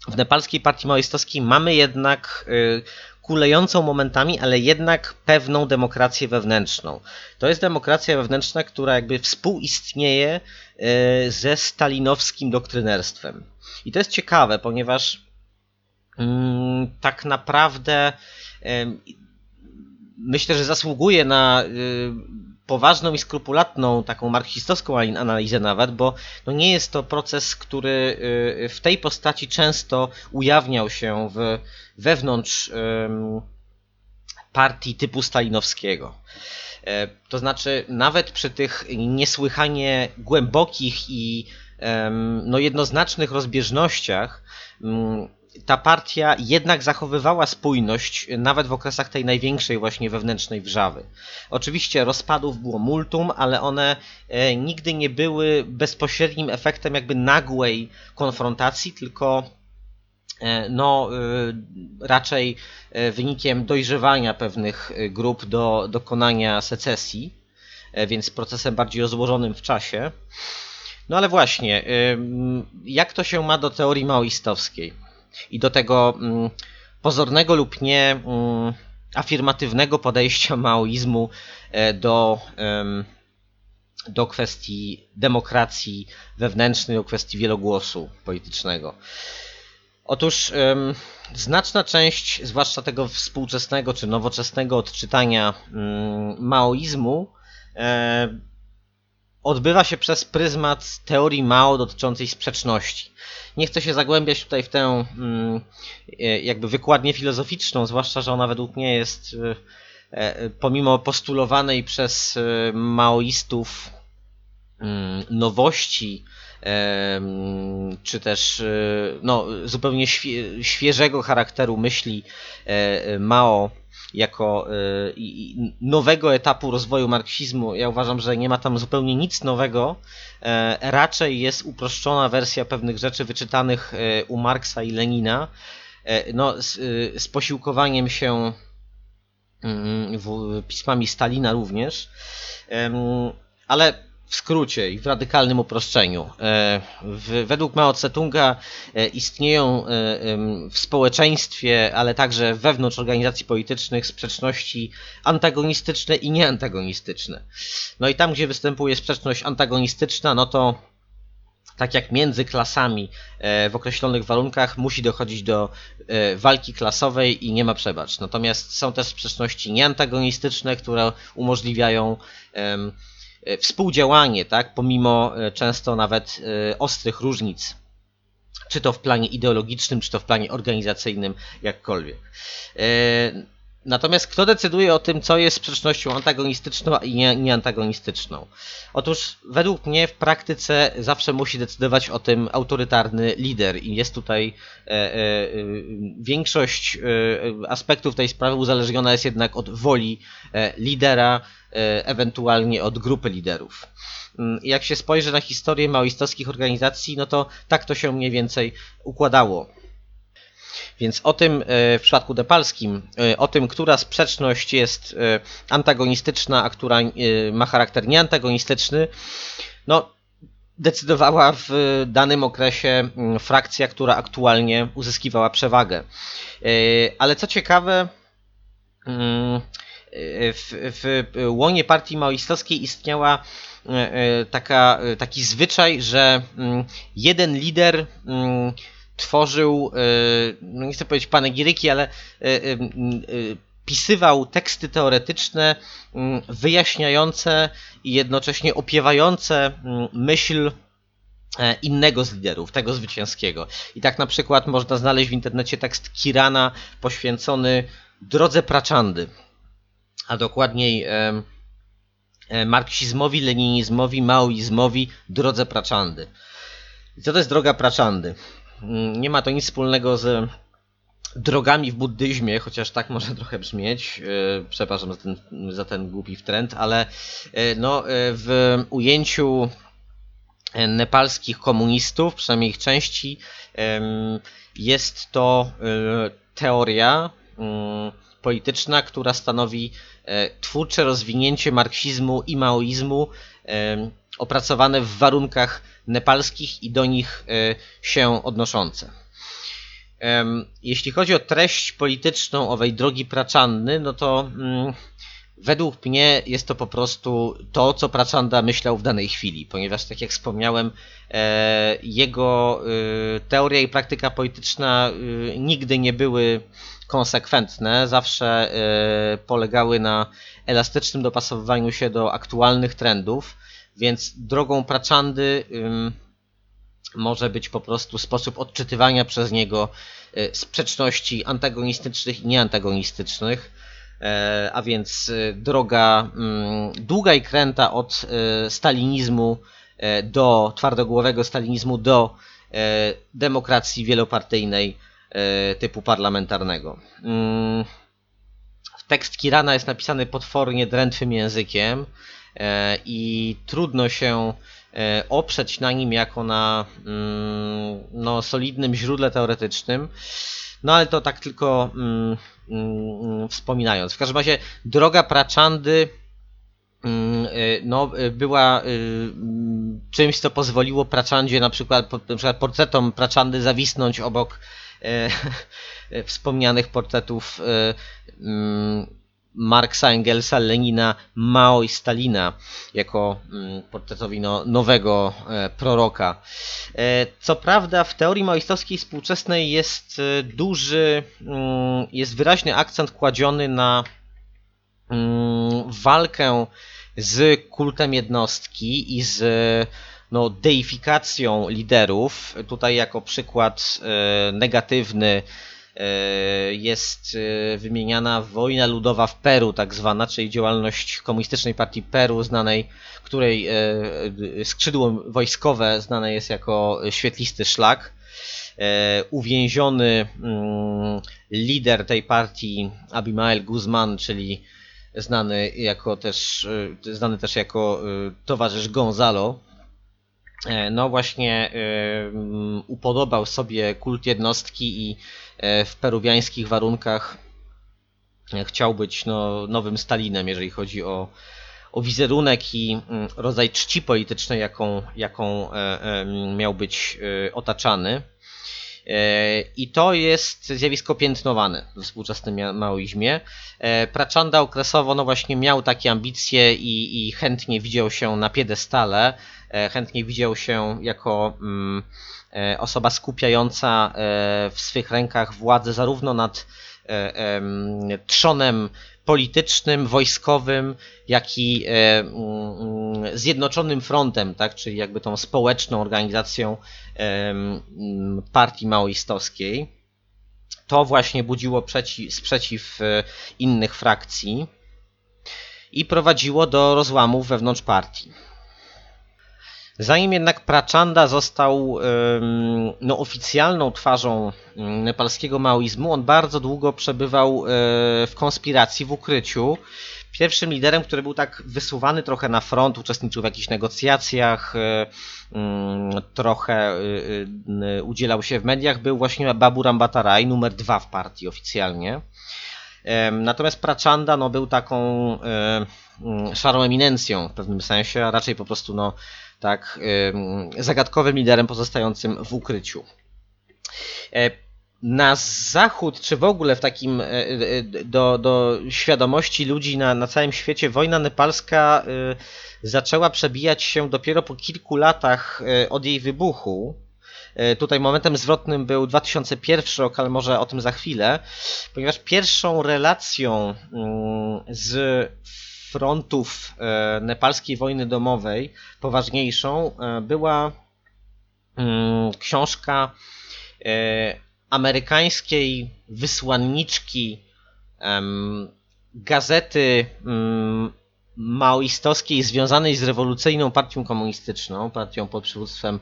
w nepalskiej partii maoistowskiej mamy jednak y, kulejącą momentami, ale jednak pewną demokrację wewnętrzną. To jest demokracja wewnętrzna, która jakby współistnieje y, ze stalinowskim doktrynerstwem. I to jest ciekawe, ponieważ mm, tak naprawdę myślę, że zasługuje na y, poważną i skrupulatną, taką marksistowską analizę nawet, bo no nie jest to proces, który y, w tej postaci często ujawniał się w, wewnątrz partii typu stalinowskiego. E, to znaczy, nawet przy tych niesłychanie głębokich i no, jednoznacznych rozbieżnościach, ta partia jednak zachowywała spójność nawet w okresach tej największej właśnie wewnętrznej wrzawy. Oczywiście rozpadów było multum, ale one e, nigdy nie były bezpośrednim efektem jakby nagłej konfrontacji, tylko e, no, e, raczej wynikiem dojrzewania pewnych grup do dokonania secesji, więc procesem bardziej rozłożonym w czasie. No ale właśnie, jak to się ma do teorii maoistowskiej? I do tego mm, pozornego lub nie mm, afirmatywnego podejścia [laughs] maoizmu e, do, do kwestii demokracji wewnętrznej, do kwestii wielogłosu politycznego. Otóż znaczna część, zwłaszcza tego współczesnego czy nowoczesnego odczytania mm, maoizmu, e, odbywa się przez pryzmat teorii Mao dotyczącej sprzeczności. Nie chcę się zagłębiać tutaj w tę mm, e, jakby wykładnię filozoficzną, zwłaszcza, że ona według mnie jest e, pomimo postulowanej przez maoistów mm, nowości, czy też no, zupełnie świeżego charakteru myśli Mao jako y, nowego etapu rozwoju marksizmu. Ja uważam, że nie ma tam zupełnie nic nowego. E, raczej jest uproszczona wersja pewnych rzeczy wyczytanych e, u Marksa i Lenina. E, no, z, y, z posiłkowaniem się mm, pismami Stalina również. Ale w skrócie i w radykalnym uproszczeniu. E, według Mao Tse-tunga e, istnieją e, w społeczeństwie, ale także wewnątrz organizacji politycznych sprzeczności antagonistyczne i nieantagonistyczne. No i tam, gdzie występuje sprzeczność antagonistyczna, no to tak jak między klasami w określonych warunkach musi dochodzić do walki klasowej i nie ma przebacz. Natomiast są też sprzeczności nieantagonistyczne, które umożliwiają współdziałanie, tak, pomimo e, często nawet e, ostrych różnic, czy to w planie ideologicznym, czy to w planie organizacyjnym, jakkolwiek. Natomiast kto decyduje o tym, co jest sprzecznością antagonistyczną i nieantagonistyczną? Otóż według mnie w praktyce zawsze musi decydować o tym autorytarny lider i jest tutaj e, e, większość e, aspektów tej sprawy uzależniona jest jednak od woli lidera, ewentualnie od grupy liderów. Mm, jak się spojrzy na historię maoistowskich organizacji, no to tak to się mniej więcej układało. Więc o tym e, w przypadku depalskim, e, o tym, która sprzeczność jest e, antagonistyczna, a która ma charakter nieantagonistyczny, no, decydowała w danym okresie frakcja, która aktualnie uzyskiwała przewagę. Ale co ciekawe, w, w łonie partii maoistowskiej istniała taka, taki zwyczaj, że jeden lider tworzył, e, no nie chcę powiedzieć panegiryki, ale e, e, pisywał teksty teoretyczne wyjaśniające i jednocześnie opiewające myśl innego z liderów, tego zwycięskiego. I tak na przykład można znaleźć w internecie tekst Kirana poświęcony drodze Praczandy, a dokładniej marksizmowi, leninizmowi, maoizmowi, drodze Praczandy. I co to jest droga Praczandy? Mm, nie ma to nic wspólnego z drogami w buddyzmie, chociaż tak może [laughs] trochę brzmieć. E, przepraszam za ten, za ten głupi trend, ale e, no, e, w ujęciu nepalskich komunistów, przynajmniej ich części, jest to teoria mm, polityczna, która stanowi twórcze rozwinięcie marksizmu i maoizmu opracowane w warunkach nepalskich i do nich e, się odnoszące. Jeśli chodzi o treść polityczną owej drogi Praczandy, no to mm, według mnie jest to po prostu to, co Praczanda myślał w danej chwili, ponieważ tak jak wspomniałem, e, jego e, teoria i praktyka polityczna nigdy nie były konsekwentne, zawsze polegały na elastycznym dopasowywaniu się do aktualnych trendów więc drogą Praczandy może być po prostu sposób odczytywania przez niego y, sprzeczności antagonistycznych i nieantagonistycznych, e, a więc y, droga długa i kręta od y, stalinizmu e, do twardogłowego stalinizmu do e, demokracji wielopartyjnej typu parlamentarnego. Tekst Kirana jest napisany potwornie drętwym językiem. E, i trudno się e, oprzeć na nim jako na mm, no, solidnym źródle teoretycznym. No ale to tak tylko mm, mm, wspominając. W każdym razie droga Praczandy e, no, była czymś, co pozwoliło Praczandzie na przykład, na przykład portretom Praczandy zawisnąć obok [laughs] wspomnianych portretów Marksa, Engelsa, Lenina, Mao i Stalina jako mm, portretowi no, nowego e, proroka. E, co prawda w teorii maoistowskiej współczesnej jest e, duży, mm, jest wyraźny akcent kładziony na mm, walkę z kultem jednostki i z no, deifikacją liderów. Tutaj jako przykład negatywny jest e, wymieniana wojna ludowa w Peru, tak zwana, czyli działalność komunistycznej partii Peru, znanej, której skrzydło wojskowe znane jest jako świetlisty szlak. Uwięziony mm, lider tej partii, Abimael Guzman, czyli znany jako też, znany też jako towarzysz Gonzalo, E, no właśnie e, upodobał sobie kult jednostki i e, w peruwiańskich warunkach chciał być no, nowym Stalinem, jeżeli chodzi o, o wizerunek i mm, rodzaj czci politycznej, jaką, jaką miał być otaczany. I to jest zjawisko piętnowane w współczesnym maoizmie. Prachanda okresowo no właśnie miał takie ambicje i, i chętnie widział się na piedestale, E, chętnie widział się jako mm, e, osoba skupiająca e, w swych rękach władzę zarówno nad trzonem politycznym, wojskowym, jak i mm, zjednoczonym frontem, tak, czyli jakby tą społeczną organizacją partii maoistowskiej. To właśnie budziło przeciw, sprzeciw innych frakcji i prowadziło do rozłamów wewnątrz partii. Zanim jednak Prachanda został no, oficjalną twarzą nepalskiego maoizmu, on bardzo długo przebywał e, w konspiracji, w ukryciu. Pierwszym liderem, który był tak wysuwany trochę na front, uczestniczył w jakichś negocjacjach, e, trochę e, udzielał się w mediach, był właśnie Babu Rambatarai, numer dwa w partii oficjalnie. Natomiast Prachanda no, był taką szarą eminencją w pewnym sensie, a raczej po prostu no, tak, zagadkowym liderem pozostającym w ukryciu. E, na zachód, czy w ogóle w takim e, e, do, do świadomości ludzi na, na całym świecie, wojna nepalska zaczęła przebijać się dopiero po kilku latach od jej wybuchu. Tutaj momentem zwrotnym był 2001 rok, ale może o tym za chwilę, ponieważ pierwszą relacją mm, z frontów e, nepalskiej wojny domowej, poważniejszą, e, była mm, książka e, amerykańskiej wysłanniczki gazety mm, maoistowskiej związanej z rewolucyjną partią komunistyczną, partią pod przywództwem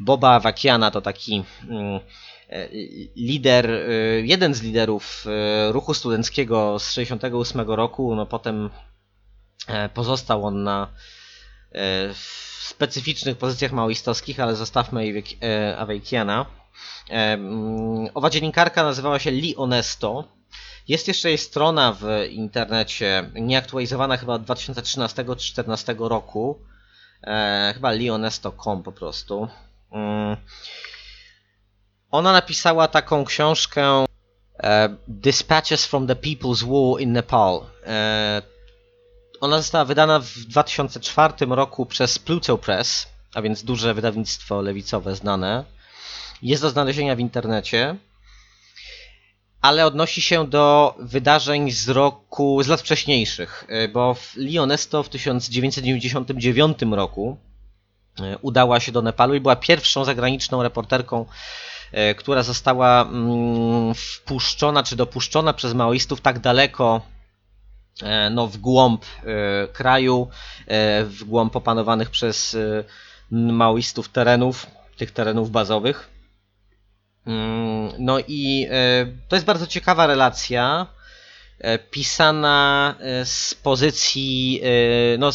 Boba Awakiana, to taki mm, lider, jeden z liderów ruchu studenckiego z 1968 roku, no potem pozostał on na e, specyficznych pozycjach maoistowskich, ale zostawmy e, Awejkiana. Mm, owa dziennikarka nazywała się Li Onesto. Jest jeszcze jej strona w internecie, nieaktualizowana chyba od 2013 czy 2014 roku. Chyba lionesto.com po prostu. Mm. Ona napisała taką książkę Dispatches from the People's War in Nepal. Ona została wydana w 2004 roku przez Pluto Press, a więc duże wydawnictwo lewicowe znane. Jest do znalezienia w internecie, ale odnosi się do wydarzeń z roku, z lat wcześniejszych, y, bo Lionesto w 1999 roku y, udała się do Nepalu i była pierwszą zagraniczną reporterką, y, która została mm, wpuszczona czy dopuszczona przez maoistów tak daleko E, no, w głąb e, kraju, e, w głąb opanowanych przez maoistów terenów, tych terenów bazowych. Mm, no i to jest bardzo ciekawa relacja, pisana z pozycji no,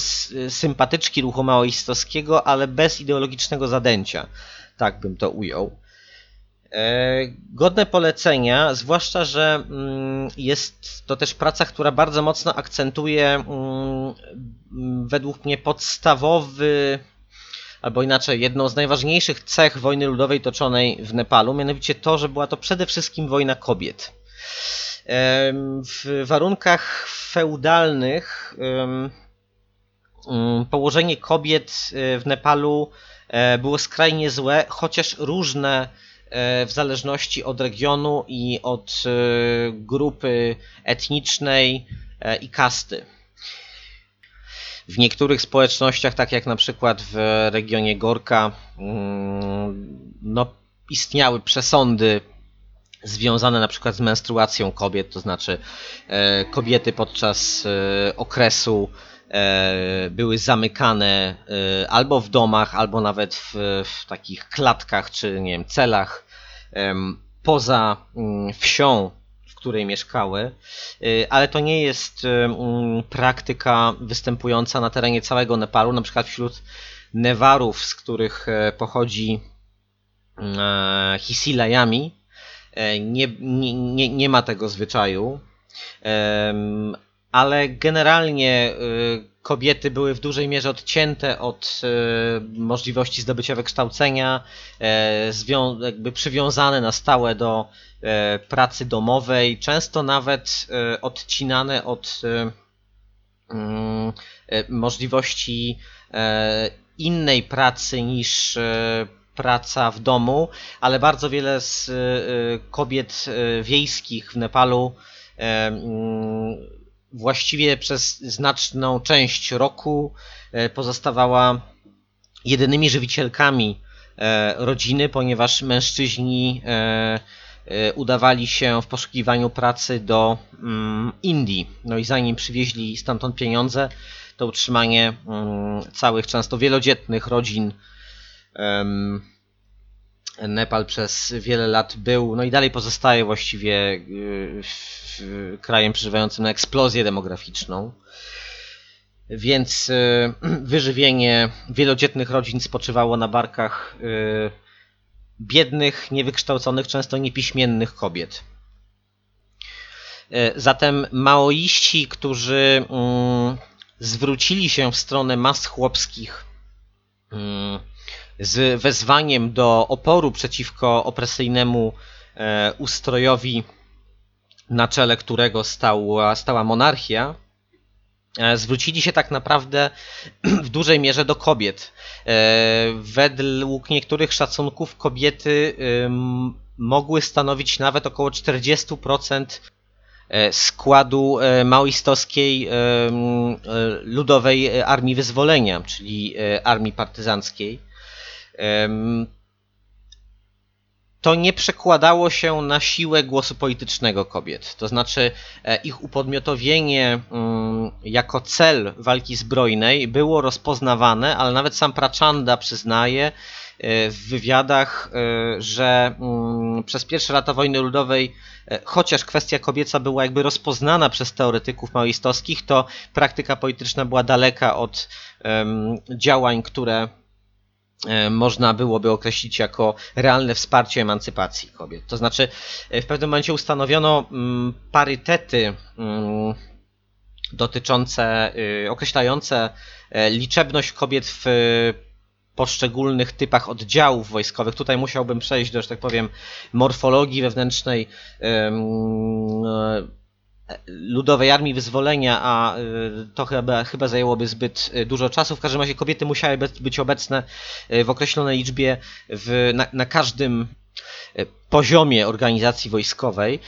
sympatyczki ruchu maoistowskiego, ale bez ideologicznego zadęcia. Tak bym to ujął. E, godne polecenia, zwłaszcza, że mm, jest to też praca, która bardzo mocno akcentuje mm, według mnie podstawowy, albo inaczej, jedną z najważniejszych cech wojny ludowej toczonej w Nepalu, mianowicie to, że była to przede wszystkim wojna kobiet. W warunkach feudalnych mm, położenie kobiet e, w Nepalu e, było skrajnie złe, chociaż różne E, w zależności od regionu i od e, grupy etnicznej e, i kasty. W niektórych społecznościach, tak jak na przykład w regionie Gorka, mm, no, istniały przesądy związane na przykład z menstruacją kobiet, to znaczy e, kobiety podczas e, okresu e, były zamykane albo w domach, albo nawet w, w takich klatkach czy nie wiem, celach poza mm, wsią, w której mieszkały, ale to nie jest mm, praktyka występująca na terenie całego Nepalu, na przykład wśród Newarów, z których pochodzi Hisilajami, E, nie, nie, nie ma tego zwyczaju, ale generalnie e, kobiety były w dużej mierze odcięte od e, możliwości zdobycia wykształcenia, jakby przywiązane na stałe do pracy domowej, często nawet odcinane od możliwości innej pracy niż praca w domu, ale bardzo wiele z y, kobiet y, wiejskich w Nepalu mm, właściwie przez znaczną część roku e, pozostawała jedynymi żywicielkami e, rodziny, ponieważ mężczyźni e, udawali się w poszukiwaniu pracy do mm, Indii. No i zanim przywieźli stamtąd pieniądze, to utrzymanie mm, całych, często wielodzietnych rodzin Nepal przez wiele lat był, no i dalej pozostaje właściwie y, krajem przeżywającym na eksplozję demograficzną. Więc y, [clears throat] wyżywienie wielodzietnych rodzin spoczywało na barkach y, biednych, niewykształconych, często niepiśmiennych kobiet. Zatem maoiści, którzy mm, zwrócili się w stronę mas chłopskich, mm, z wezwaniem do oporu przeciwko opresyjnemu e, ustrojowi, na czele którego stała, stała monarchia, e, zwrócili się tak naprawdę [clears throat] w dużej mierze do kobiet. E, według niektórych szacunków kobiety mogły stanowić nawet około 40% składu maoistowskiej ludowej armii wyzwolenia, czyli armii partyzanckiej to nie przekładało się na siłę głosu politycznego kobiet. To znaczy, e, ich upodmiotowienie mm, jako cel walki zbrojnej było rozpoznawane, ale nawet sam Prachanda przyznaje e, w wywiadach, e, że mm, przez pierwsze lata wojny ludowej, chociaż kwestia kobieca była jakby rozpoznana przez teoretyków maoistowskich, to praktyka polityczna była daleka od działań, które można byłoby określić jako realne wsparcie emancypacji kobiet. To znaczy, e, w pewnym momencie ustanowiono mm, parytety mm, dotyczące, y, określające e, liczebność kobiet w poszczególnych typach oddziałów wojskowych. Tutaj musiałbym przejść do, że tak powiem, morfologii wewnętrznej Ludowej Armii Wyzwolenia, a y, to chyba, chyba zajęłoby zbyt y, dużo czasu. W każdym razie kobiety musiały być obecne y, w określonej liczbie w, na, na każdym poziomie organizacji wojskowej.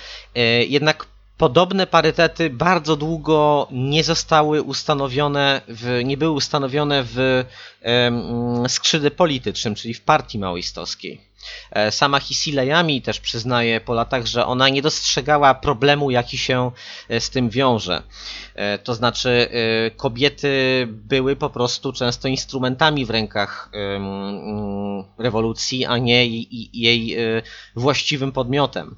Jednak podobne parytety bardzo długo nie zostały ustanowione, w, nie były ustanowione w skrzydle politycznym, czyli w partii maoistowskiej. E, sama Hisilejami też przyznaje po latach, że ona nie dostrzegała problemu, jaki się e, z tym wiąże. E, to znaczy, kobiety były po prostu często instrumentami w rękach rewolucji, a nie jej właściwym podmiotem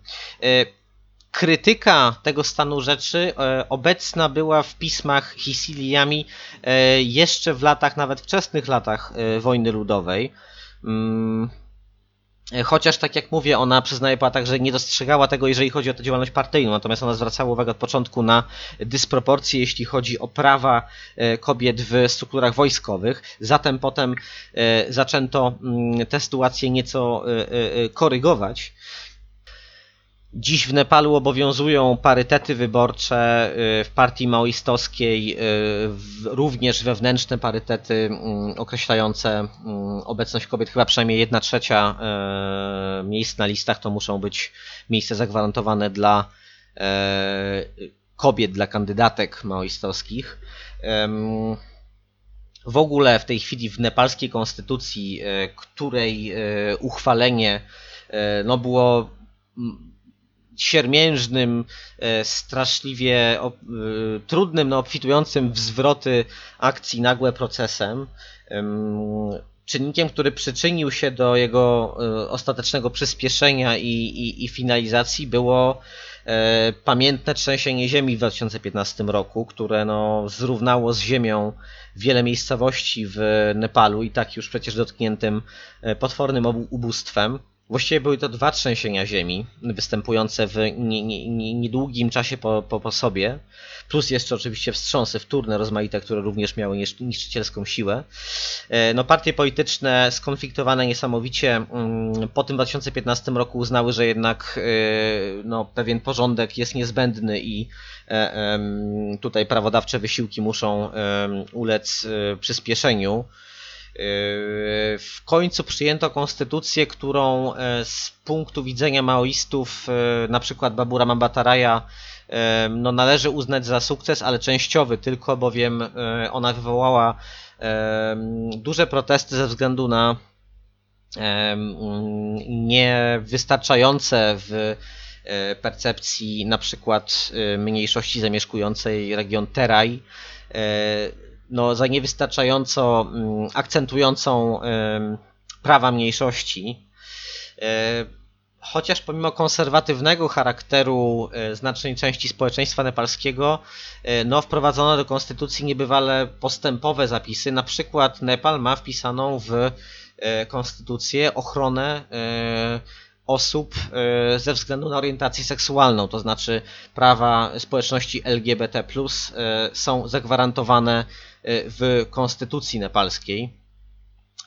krytyka tego stanu rzeczy obecna była w pismach Hisiliami jeszcze w latach, nawet wczesnych latach wojny ludowej. Chociaż, tak jak mówię, ona przyznaje po latach, że nie dostrzegała tego, jeżeli chodzi o tę działalność partyjną, natomiast ona zwracała uwagę od początku na dysproporcje, jeśli chodzi o prawa e, kobiet w strukturach wojskowych. Zatem potem e, zaczęto mm, tę sytuację nieco e, korygować Dziś w Nepalu obowiązują parytety wyborcze y, w partii maoistowskiej, y, również wewnętrzne parytety mm, określające mm, obecność kobiet. Chyba przynajmniej 1 trzecia y, miejsc na listach to muszą być miejsca zagwarantowane dla kobiet, dla kandydatek maoistowskich. w ogóle w tej chwili w nepalskiej konstytucji, której uchwalenie no było siermiężnym, straszliwie trudnym, no obfitującym w zwroty akcji nagłe procesem, czynnikiem, który przyczynił się do jego e, ostatecznego przyspieszenia i, i, i finalizacji było e, pamiętne trzęsienie ziemi w 2015 roku, które no, zrównało z ziemią wiele miejscowości w Nepalu i tak już przecież dotkniętym e, potwornym ubóstwem. Właściwie były to dwa trzęsienia ziemi, występujące w niedługim czasie po, po, po sobie, plus jeszcze oczywiście wstrząsy wtórne, rozmaite, które również miały niszczycielską siłę. E, no, partie polityczne skonfliktowane niesamowicie mm, po tym 2015 roku uznały, że jednak e, no, pewien porządek jest niezbędny i e, tutaj prawodawcze wysiłki muszą ulec przyspieszeniu. W końcu przyjęto konstytucję, którą e, z punktu widzenia maoistów, e, na przykład Babura Mambataraja, e, no należy uznać za sukces, ale częściowy tylko, bowiem ona wywołała duże protesty ze względu na niewystarczające w percepcji na przykład mniejszości zamieszkującej region Teraj no, za niewystarczająco mm, akcentującą prawa mniejszości. E, chociaż pomimo konserwatywnego charakteru e, znacznej części społeczeństwa nepalskiego, e, no, wprowadzono do konstytucji niebywale postępowe zapisy. Na przykład Nepal ma wpisaną w konstytucję ochronę osób ze względu na orientację seksualną, to znaczy prawa społeczności LGBT są zagwarantowane w konstytucji nepalskiej.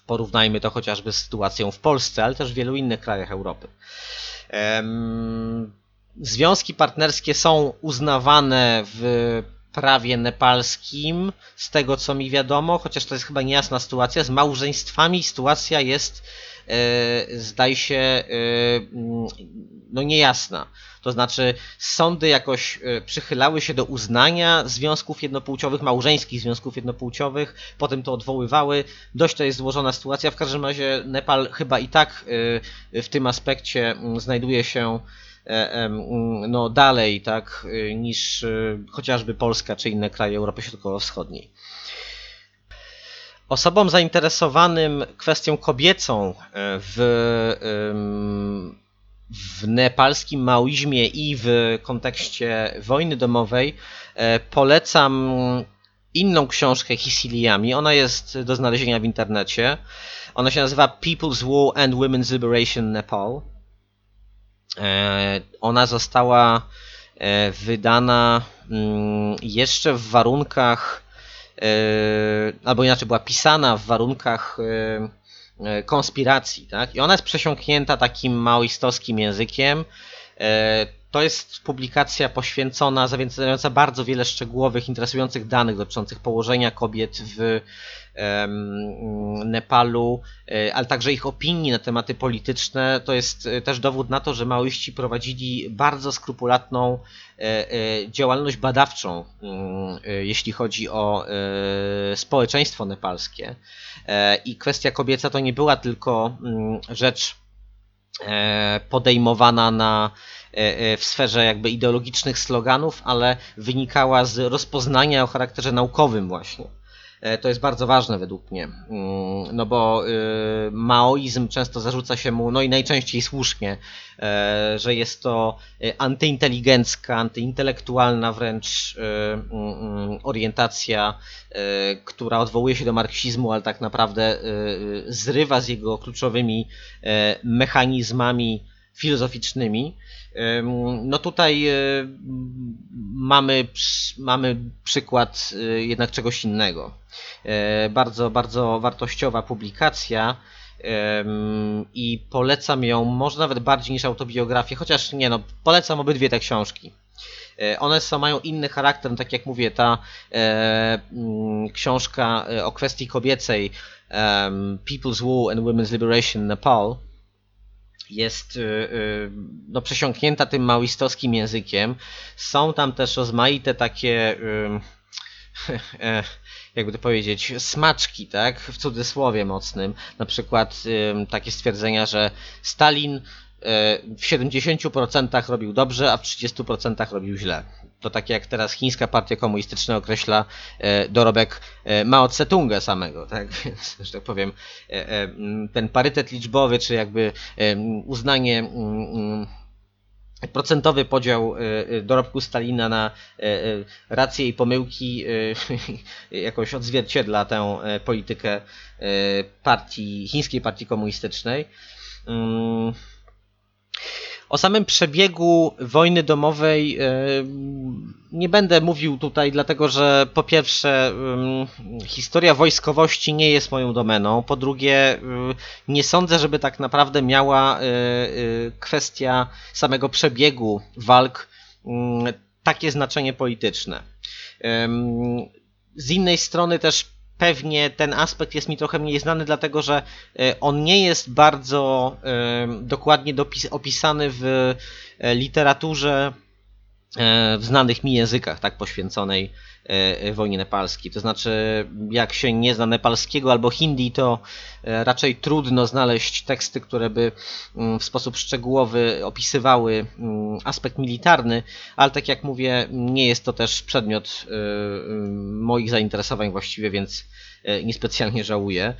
Porównajmy to chociażby z sytuacją w Polsce, ale też w wielu innych krajach Europy. Związki partnerskie są uznawane w prawie nepalskim, z tego co mi wiadomo, chociaż to jest chyba niejasna sytuacja. Z małżeństwami sytuacja jest, zdaje się, e, no niejasna. To znaczy sądy jakoś e, przychylały się do uznania związków jednopłciowych, małżeńskich związków jednopłciowych, potem to odwoływały. Dość to jest złożona sytuacja. W każdym razie Nepal chyba i tak e, w tym aspekcie mm, znajduje się e, mm, no, dalej tak, niż chociażby Polska czy inne kraje Europy Środkowo-Wschodniej. Osobom zainteresowanym kwestią kobiecą w w nepalskim maoizmie i w kontekście wojny domowej e, polecam inną książkę Hisiliami. Ona jest do znalezienia w internecie. Ona się nazywa People's War and Women's Liberation Nepal. E, ona została e, wydana mm, jeszcze w warunkach, albo inaczej była pisana w warunkach E, konspiracji, tak? I ona jest przesiąknięta takim maoistowskim językiem. To jest publikacja poświęcona, zawierająca bardzo wiele szczegółowych, interesujących danych dotyczących położenia kobiet w Nepalu, e, ale także ich opinii na tematy polityczne. To jest też dowód na to, że maoiści prowadzili bardzo skrupulatną działalność badawczą, mm, jeśli chodzi o społeczeństwo nepalskie. E, I kwestia kobieca to nie była tylko mm, rzecz e, podejmowana na, e, w sferze jakby ideologicznych sloganów, ale wynikała z rozpoznania o charakterze naukowym właśnie. E, to jest bardzo ważne według mnie, mm, no bo y, maoizm często zarzuca się mu, no i najczęściej słusznie, e, że jest to y, antyinteligencka, antyintelektualna wręcz y, mm, orientacja, która odwołuje się do marksizmu, ale tak naprawdę zrywa z jego kluczowymi e, mechanizmami filozoficznymi. No tutaj mamy, mamy przykład jednak czegoś innego. E, bardzo, bardzo wartościowa publikacja i polecam ją może nawet bardziej niż autobiografię, chociaż nie no, polecam obydwie te książki. E, one są, mają inny charakter, no tak jak mówię, ta e, mm, książka o kwestii kobiecej People's War and Women's Liberation Nepal jest no, przesiąknięta tym maoistowskim językiem. Są tam też rozmaite takie [laughs] jakby to powiedzieć, smaczki, tak, w cudzysłowie mocnym. Na przykład takie stwierdzenia, że Stalin w 70% robił dobrze, a w 30% robił źle. To takie jak teraz chińska partia komunistyczna określa e, dorobek e, Mao Tse-tunga samego, tak? [laughs] Więc, tak powiem, e, ten parytet liczbowy, czy jakby uznanie procentowy podział dorobku Stalina na racje i pomyłki [laughs] jakoś odzwierciedla tę politykę partii, chińskiej partii komunistycznej. O samym przebiegu wojny domowej e, nie będę mówił tutaj, dlatego że po pierwsze, historia wojskowości nie jest moją domeną. Po drugie, nie sądzę, żeby tak naprawdę miała e, e, kwestia samego przebiegu walk takie znaczenie polityczne. Z innej strony też pewnie ten aspekt jest mi trochę mniej znany, dlatego że e, on nie jest bardzo e, dokładnie opisany w e, literaturze w znanych mi językach, tak poświęconej wojnie nepalskiej. To znaczy, jak się nie zna nepalskiego albo hindi, to raczej trudno znaleźć teksty, które by mm, w sposób szczegółowy opisywały mm, aspekt militarny, ale tak jak mówię, nie jest to też przedmiot moich zainteresowań właściwie, więc E, niespecjalnie żałuję.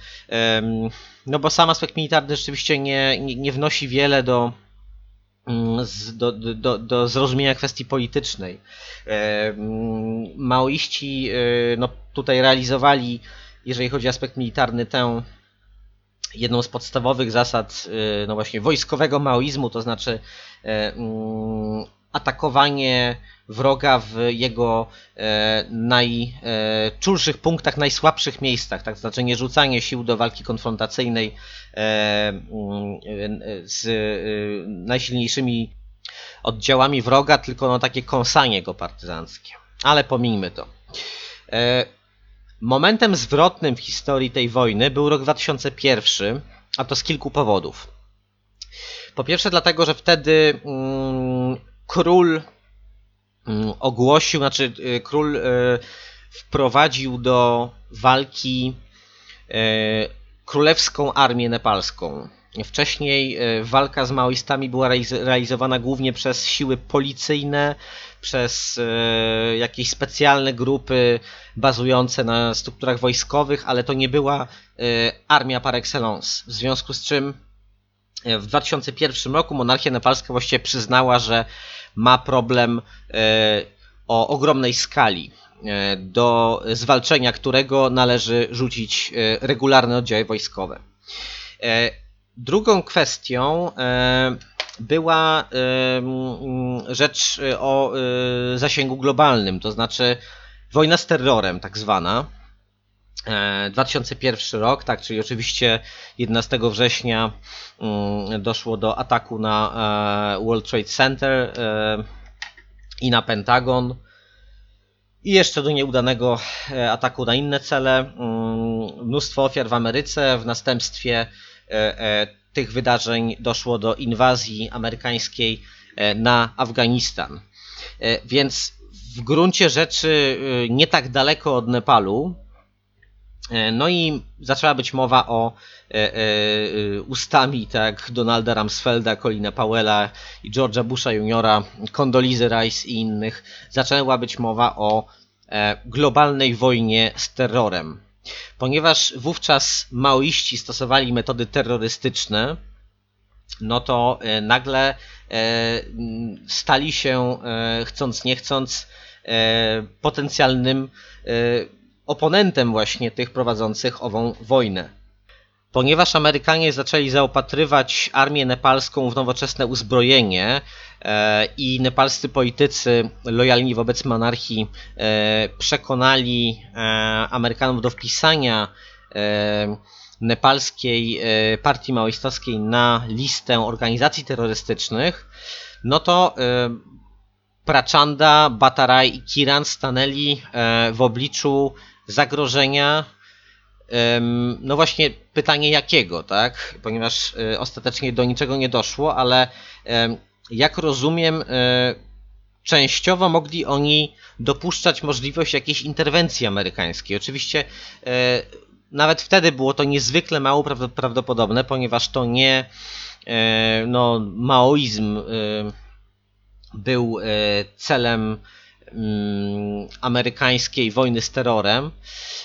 No bo sam aspekt militarny rzeczywiście nie, nie, nie wnosi wiele do, do, do, do zrozumienia kwestii politycznej. Maoiści e, no, tutaj realizowali, jeżeli chodzi o aspekt militarny, tę jedną z podstawowych zasad e, no właśnie wojskowego maoizmu, to znaczy mm, atakowanie wroga w jego e, najczulszych punktach, najsłabszych miejscach, tak? znaczy nie rzucanie sił do walki konfrontacyjnej e, mm, z e, najsilniejszymi oddziałami wroga, tylko no takie kąsanie go partyzanckie. Ale pomijmy to. Momentem zwrotnym w historii tej wojny był rok 2001, a to z kilku powodów. Po pierwsze dlatego, że wtedy mm, król mm, ogłosił, znaczy y, król y, wprowadził do walki y, królewską armię nepalską. Wcześniej walka z maoistami była realizowana głównie przez siły policyjne, przez jakieś specjalne grupy bazujące na strukturach wojskowych, ale to nie była armia par excellence. W związku z czym w 2001 roku monarchia nepalska właściwie przyznała, że ma problem e, o ogromnej skali, e, do zwalczenia którego należy rzucić e, regularne oddziały wojskowe. Drugą kwestią była rzecz o zasięgu globalnym, to znaczy wojna z terrorem, tak zwana. 2001 rok, tak, czyli oczywiście 11 września mm, doszło do ataku na e, World Trade Center e, i na Pentagon i jeszcze do nieudanego e, ataku na inne cele. Mm, mnóstwo ofiar w Ameryce. W następstwie tych wydarzeń doszło do inwazji amerykańskiej na Afganistan. Więc w gruncie rzeczy nie tak daleko od Nepalu, E, no i zaczęła być mowa o e, e, ustami tak Donalda Rumsfelda, Colina Powella i George'a Busha Juniora, Condoleezza Rice i innych. Zaczęła być mowa o globalnej wojnie z terrorem. Ponieważ wówczas maoiści stosowali metody terrorystyczne, no to nagle stali się, chcąc nie chcąc, potencjalnym oponentem właśnie tych prowadzących ową wojnę. Ponieważ Amerykanie zaczęli zaopatrywać armię nepalską w nowoczesne uzbrojenie e, i nepalscy politycy lojalni wobec monarchii e, przekonali e, Amerykanów do wpisania nepalskiej partii maoistowskiej na listę organizacji terrorystycznych, no to Prachanda, Bataraj i Kiran stanęli w obliczu zagrożenia. No właśnie pytanie jakiego, tak? Ponieważ e, ostatecznie do niczego nie doszło, ale jak rozumiem, e, częściowo mogli oni dopuszczać możliwość jakiejś interwencji amerykańskiej. Oczywiście e, nawet wtedy było to niezwykle mało prawdopodobne, ponieważ to nie no, maoizm był celem amerykańskiej wojny z terrorem,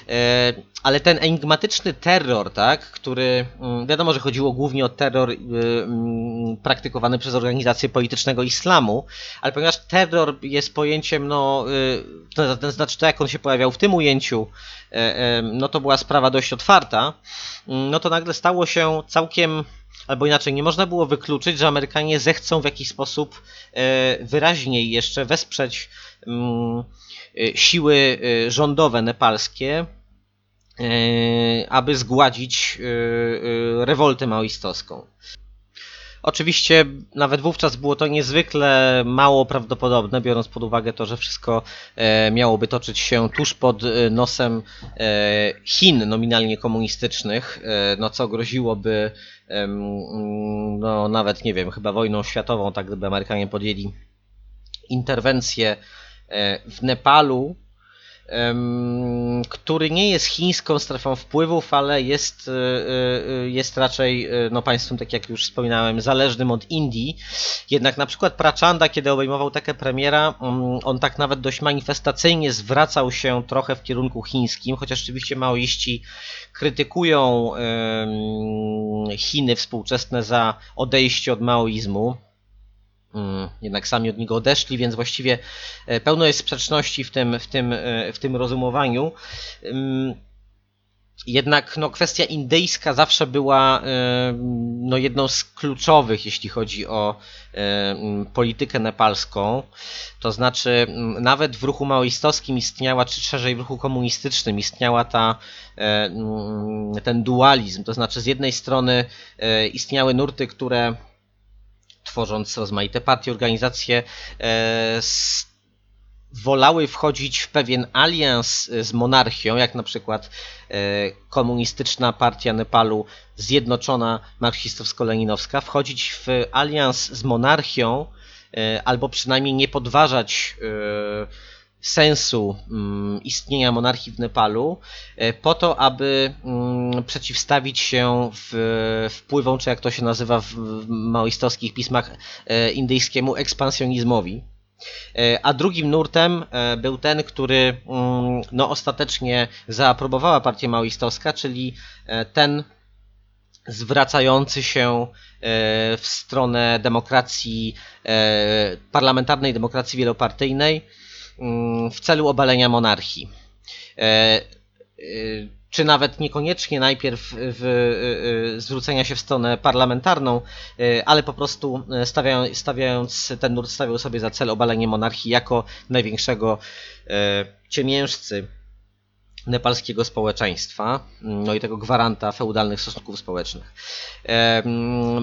e, ale ten enigmatyczny terror, tak, który mm, wiadomo, że chodziło głównie o terror mm, praktykowany przez organizacje politycznego islamu, ale ponieważ terror jest pojęciem, no, to, to znaczy to, jak on się pojawiał w tym ujęciu, e, no to była sprawa dość otwarta, no to nagle stało się całkiem albo inaczej, nie można było wykluczyć, że Amerykanie zechcą w jakiś sposób e, wyraźniej jeszcze wesprzeć mm, e, siły e, rządowe nepalskie, aby zgładzić rewoltę maoistowską. Oczywiście nawet wówczas było to niezwykle mało prawdopodobne, biorąc pod uwagę to, że wszystko miałoby toczyć się tuż pod nosem Chin nominalnie komunistycznych, no co groziłoby no nawet nie wiem, chyba wojną światową, tak gdyby Amerykanie podjęli interwencję e, w Nepalu, który nie jest chińską strefą wpływów, ale jest, e, e, jest raczej no, państwem, tak jak już wspominałem, zależnym od Indii. Jednak na przykład Prachanda, kiedy obejmował taką premiera, mm, on tak nawet dość manifestacyjnie zwracał się trochę w kierunku chińskim, chociaż oczywiście maoiści krytykują Chiny współczesne za odejście od maoizmu. Mm, jednak sami od niego odeszli, więc właściwie e, pełno jest sprzeczności w tym, w tym, e, w tym rozumowaniu. Jednak no, kwestia indyjska zawsze była no, jedną z kluczowych, jeśli chodzi o politykę nepalską. To znaczy, nawet w ruchu maoistowskim istniała, czy szerzej w ruchu komunistycznym istniała ta, ten dualizm. To znaczy, z jednej strony e, istniały nurty, które tworząc rozmaite partie, organizacje, e, wolały wchodzić w pewien alians z monarchią, jak na przykład e, komunistyczna partia Nepalu zjednoczona marksistowsko-leninowska, wchodzić w alians z monarchią, e, albo przynajmniej nie podważać sensu mm, istnienia monarchii w Nepalu, po to, aby mm, przeciwstawić się wpływom, czy jak to się nazywa w maoistowskich pismach indyjskiemu, ekspansjonizmowi. E, a drugim nurtem e, był ten, który mm, no, ostatecznie zaaprobowała partia maoistowska, czyli e, ten zwracający się w stronę demokracji, parlamentarnej demokracji wielopartyjnej w celu obalenia monarchii czy nawet niekoniecznie najpierw y, zwrócenia się w stronę parlamentarną, ale po prostu stawiając, stawiając ten nurt stawiał sobie za cel obalenie monarchii jako największego ciemiężcy nepalskiego społeczeństwa, no i tego gwaranta feudalnych stosunków społecznych.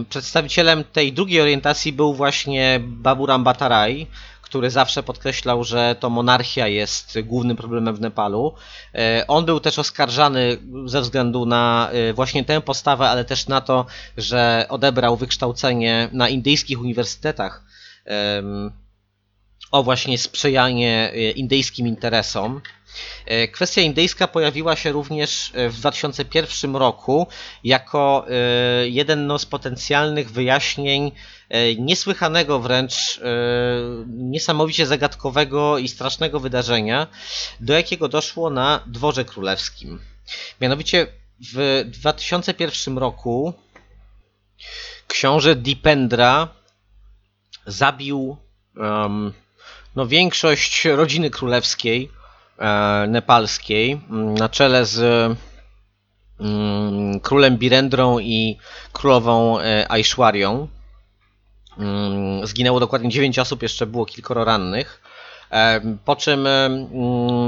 Przedstawicielem tej drugiej orientacji był właśnie Baburam Batarai, który zawsze podkreślał, że to monarchia jest głównym problemem w Nepalu. E, on był też oskarżany ze względu na e, właśnie tę postawę, ale też na to, że odebrał wykształcenie na indyjskich uniwersytetach o właśnie sprzyjanie e, indyjskim interesom. Kwestia indyjska pojawiła się również w 2001 roku jako jeden no, z potencjalnych wyjaśnień E, niesłychanego wręcz, e, niesamowicie zagadkowego i strasznego wydarzenia, do jakiego doszło na dworze królewskim. Mianowicie w 2001 roku książę Dipendra zabił um, no, większość rodziny królewskiej e, nepalskiej na czele z um, królem Birendrą i królową e, Aishwarią. Mm, zginęło dokładnie 9 osób, jeszcze było kilkoro rannych. Po czym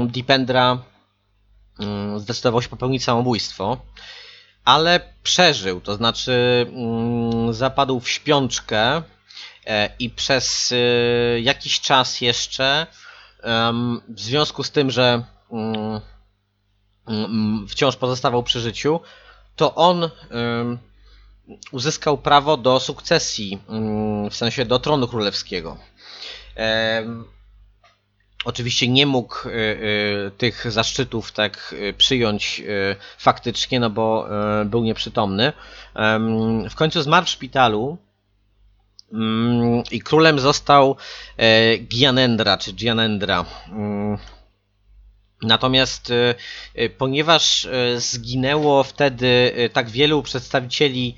Dipendra mm, zdecydował się popełnić samobójstwo, ale przeżył, to znaczy mm, zapadł w śpiączkę e, i przez e, jakiś czas jeszcze w związku z tym, że wciąż pozostawał przy życiu, to on uzyskał prawo do sukcesji, mm, w sensie do tronu królewskiego. oczywiście nie mógł y, y, tych zaszczytów tak y, przyjąć faktycznie, no bo był nieprzytomny. W końcu zmarł w szpitalu mm, i królem został e, Gyanendra, czy Gyanendra. Mm, Natomiast e, e, ponieważ zginęło wtedy tak wielu przedstawicieli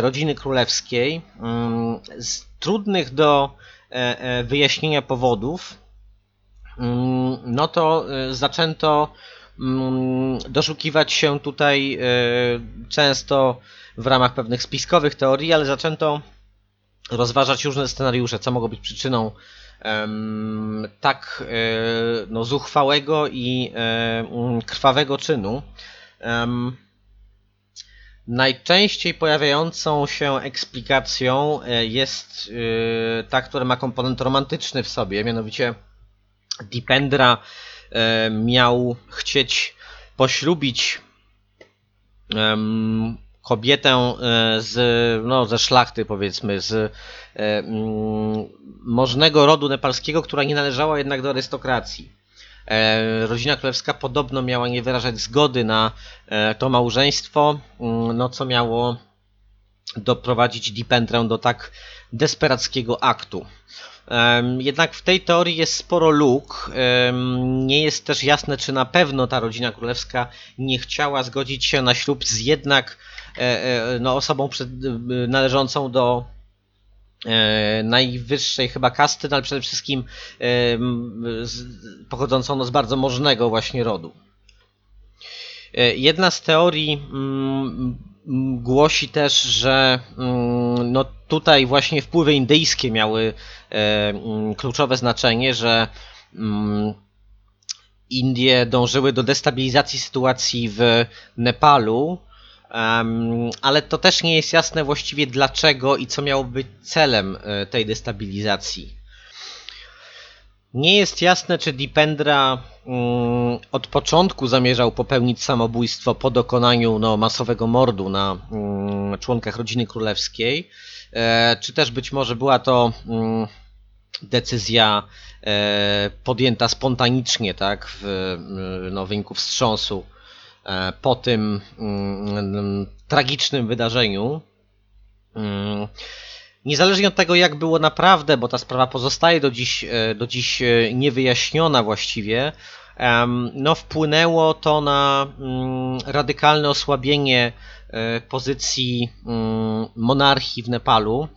rodziny królewskiej, mm, z trudnych do wyjaśnienia powodów, mm, no to zaczęto mm, doszukiwać się tutaj często w ramach pewnych spiskowych teorii, ale zaczęto rozważać różne scenariusze, co mogło być przyczyną em, tak e, no, zuchwałego i e, mm, krwawego czynu. Najczęściej pojawiającą się eksplikacją e, jest ta, która ma komponent romantyczny w sobie, mianowicie Dipendra miał chcieć poślubić kobietę e, z, no, ze szlachty, powiedzmy, z e, mm, możnego rodu nepalskiego, która nie należała jednak do arystokracji. E, Rodzina królewska podobno miała nie wyrażać zgody na to małżeństwo, mm, no co miało doprowadzić Dipendrę do tak desperackiego aktu. Jednak w tej teorii jest sporo luk. Nie jest też jasne, czy na pewno ta rodzina królewska nie chciała zgodzić się na ślub z jednak no, osobą przed, e, należącą do e, najwyższej chyba kasty, no, ale przede wszystkim pochodzącą no, z bardzo możnego właśnie rodu. E, Jedna z teorii mm, głosi też, że mm, no tutaj właśnie wpływy indyjskie miały e, mm, kluczowe znaczenie, że Indie dążyły do destabilizacji sytuacji w Nepalu, em, ale to też nie jest jasne właściwie dlaczego i co miało być celem e, tej destabilizacji. Nie jest jasne, czy Dipendra mm, od początku zamierzał popełnić samobójstwo po dokonaniu no, masowego mordu na mm, członkach rodziny królewskiej, e, czy też być może była to mm, decyzja e, podjęta spontanicznie, tak, w no, wyniku wstrząsu po tym mm, tragicznym wydarzeniu. Mm, Niezależnie od tego, jak było naprawdę, bo ta sprawa pozostaje do dziś, e, do dziś e, niewyjaśniona właściwie, no wpłynęło to na mm, radykalne osłabienie e, pozycji monarchii w Nepalu,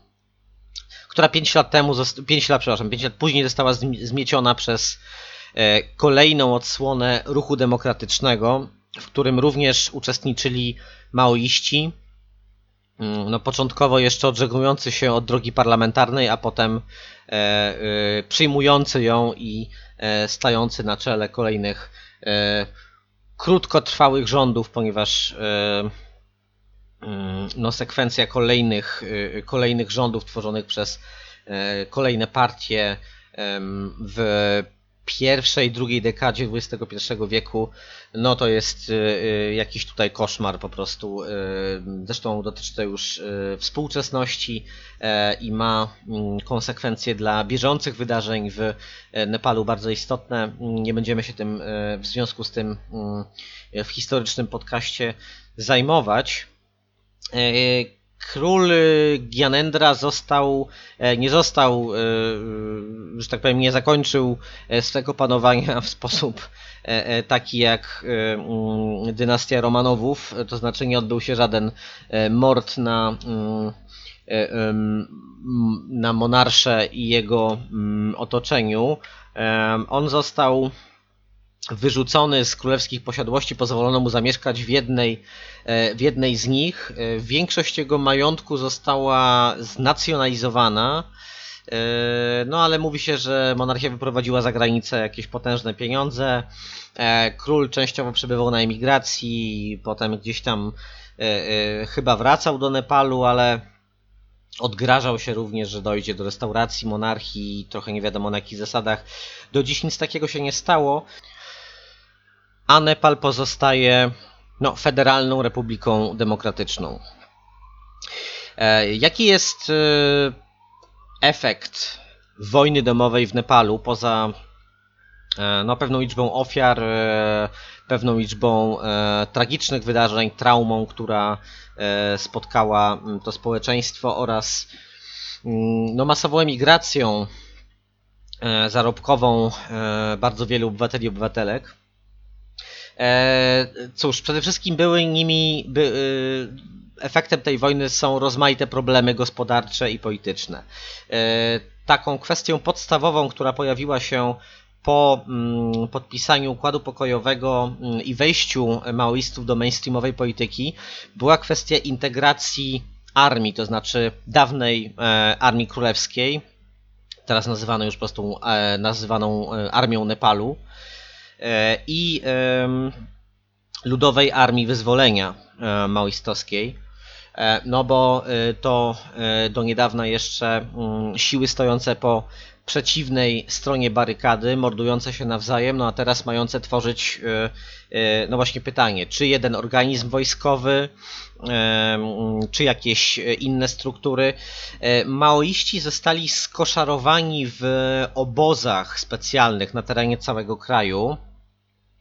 która 5 lat temu, 5 lat, przepraszam, 5 lat później została zmi- zmieciona przez e, kolejną odsłonę ruchu demokratycznego, w którym również uczestniczyli maoiści, Mm, no, początkowo jeszcze odżegnujący się od drogi parlamentarnej, a potem e, e, przyjmujący ją i e, stający na czele kolejnych krótkotrwałych rządów, ponieważ mm, no, sekwencja kolejnych, kolejnych rządów tworzonych przez kolejne partie w pierwszej, drugiej dekadzie XXI wieku, no to jest y, y, jakiś tutaj koszmar po prostu. y, Zresztą dotyczy to już współczesności e, i ma mm, konsekwencje dla bieżących wydarzeń w e, Nepalu bardzo istotne. Mm, Nie będziemy się tym e, w związku z tym mm, w historycznym podcaście zajmować. E, Król y, Gyanendra został, e, nie został, e, że tak powiem, nie zakończył e, swego panowania w sposób e, e, taki jak e, mm, dynastia Romanowów, to znaczy nie odbył się żaden e, mord na, mm, e, na monarsze i jego mm, otoczeniu. On został wyrzucony z królewskich posiadłości, pozwolono mu zamieszkać w jednej, e, w jednej z nich. E, Większość jego majątku została znacjonalizowana, e, no ale mówi się, że monarchia wyprowadziła za granicę jakieś potężne pieniądze. Król częściowo przebywał na emigracji, potem gdzieś tam chyba wracał do Nepalu, ale odgrażał się również, że dojdzie do restauracji monarchii, trochę nie wiadomo na jakich zasadach. Do dziś nic takiego się nie stało a Nepal pozostaje no, federalną republiką demokratyczną. E, jaki jest e, efekt wojny domowej w Nepalu poza e, no, pewną liczbą ofiar, e, pewną liczbą tragicznych wydarzeń, traumą, która spotkała mm, to społeczeństwo oraz mm, no, masową emigracją zarobkową bardzo wielu obywateli i obywatelek. E, Cóż, przede wszystkim były nimi, by, y, efektem tej wojny są rozmaite problemy gospodarcze i polityczne. E, Taką kwestią podstawową, która pojawiła się po mm, podpisaniu układu pokojowego mm, i wejściu maoistów do mainstreamowej polityki, była kwestia integracji armii, to znaczy dawnej e, armii królewskiej, teraz nazywaną już po prostu nazywaną armią Nepalu, i em, ludowej armii wyzwolenia e, maoistowskiej. E, No bo e, to e, do niedawna jeszcze mm, siły stojące po przeciwnej stronie barykady, mordujące się nawzajem, no a teraz mające tworzyć, e, e, no właśnie pytanie, czy jeden organizm wojskowy, e, czy jakieś e, inne struktury. E, Maoiści zostali skoszarowani w obozach specjalnych na terenie całego kraju.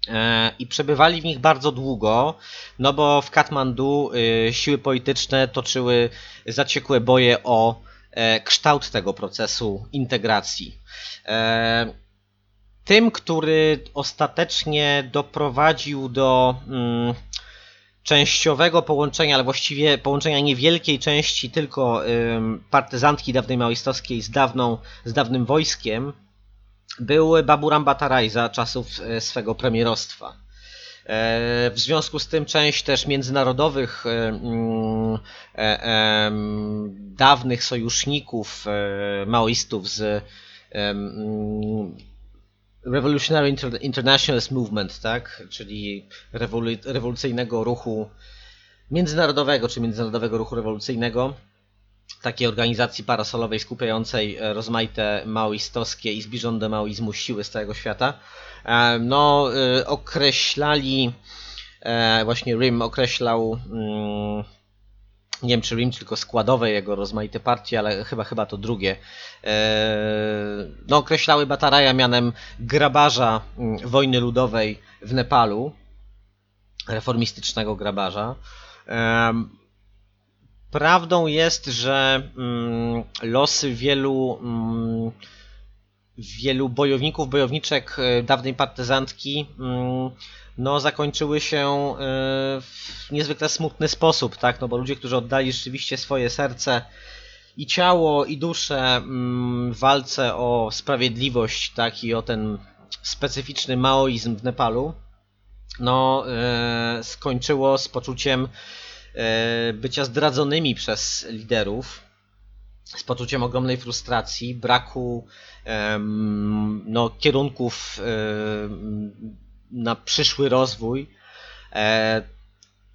E, i przebywali w nich bardzo długo, no bo w Katmandu y, siły polityczne toczyły zaciekłe boje o e, kształt tego procesu integracji. E, Tym, który ostatecznie doprowadził do mm, częściowego połączenia, ale właściwie połączenia niewielkiej części tylko partyzantki dawnej maoistowskiej z, dawną, z dawnym wojskiem, był Baburam Bataraj za czasów e, swego premierostwa. E, W związku z tym część też międzynarodowych e, mm, dawnych sojuszników maoistów z mm, Revolutionary Inter- Internationalist Movement, tak? czyli rewolu- rewolucyjnego ruchu międzynarodowego, czy międzynarodowego ruchu rewolucyjnego, takiej organizacji parasolowej skupiającej e, rozmaite maoistowskie i zbliżone do maoizmu siły z całego świata, e, no e, określali, właśnie RIM określał, mm, nie wiem czy RIM, tylko składowe jego rozmaite partie, ale chyba chyba to drugie, no określały Bataraja mianem grabarza mm, wojny ludowej w Nepalu, reformistycznego grabarza. Prawdą jest, że mm, losy wielu, mm, wielu bojowników, bojowniczek e, dawnej partyzantki mm, no, zakończyły się e, w niezwykle smutny sposób, tak? No bo ludzie, którzy oddali rzeczywiście swoje serce i ciało, i duszę mm, w walce o sprawiedliwość, tak? I o ten specyficzny maoizm w Nepalu, no, e, skończyło z poczuciem bycia zdradzonymi przez liderów, z poczuciem ogromnej frustracji, braku no, kierunków na przyszły rozwój. E,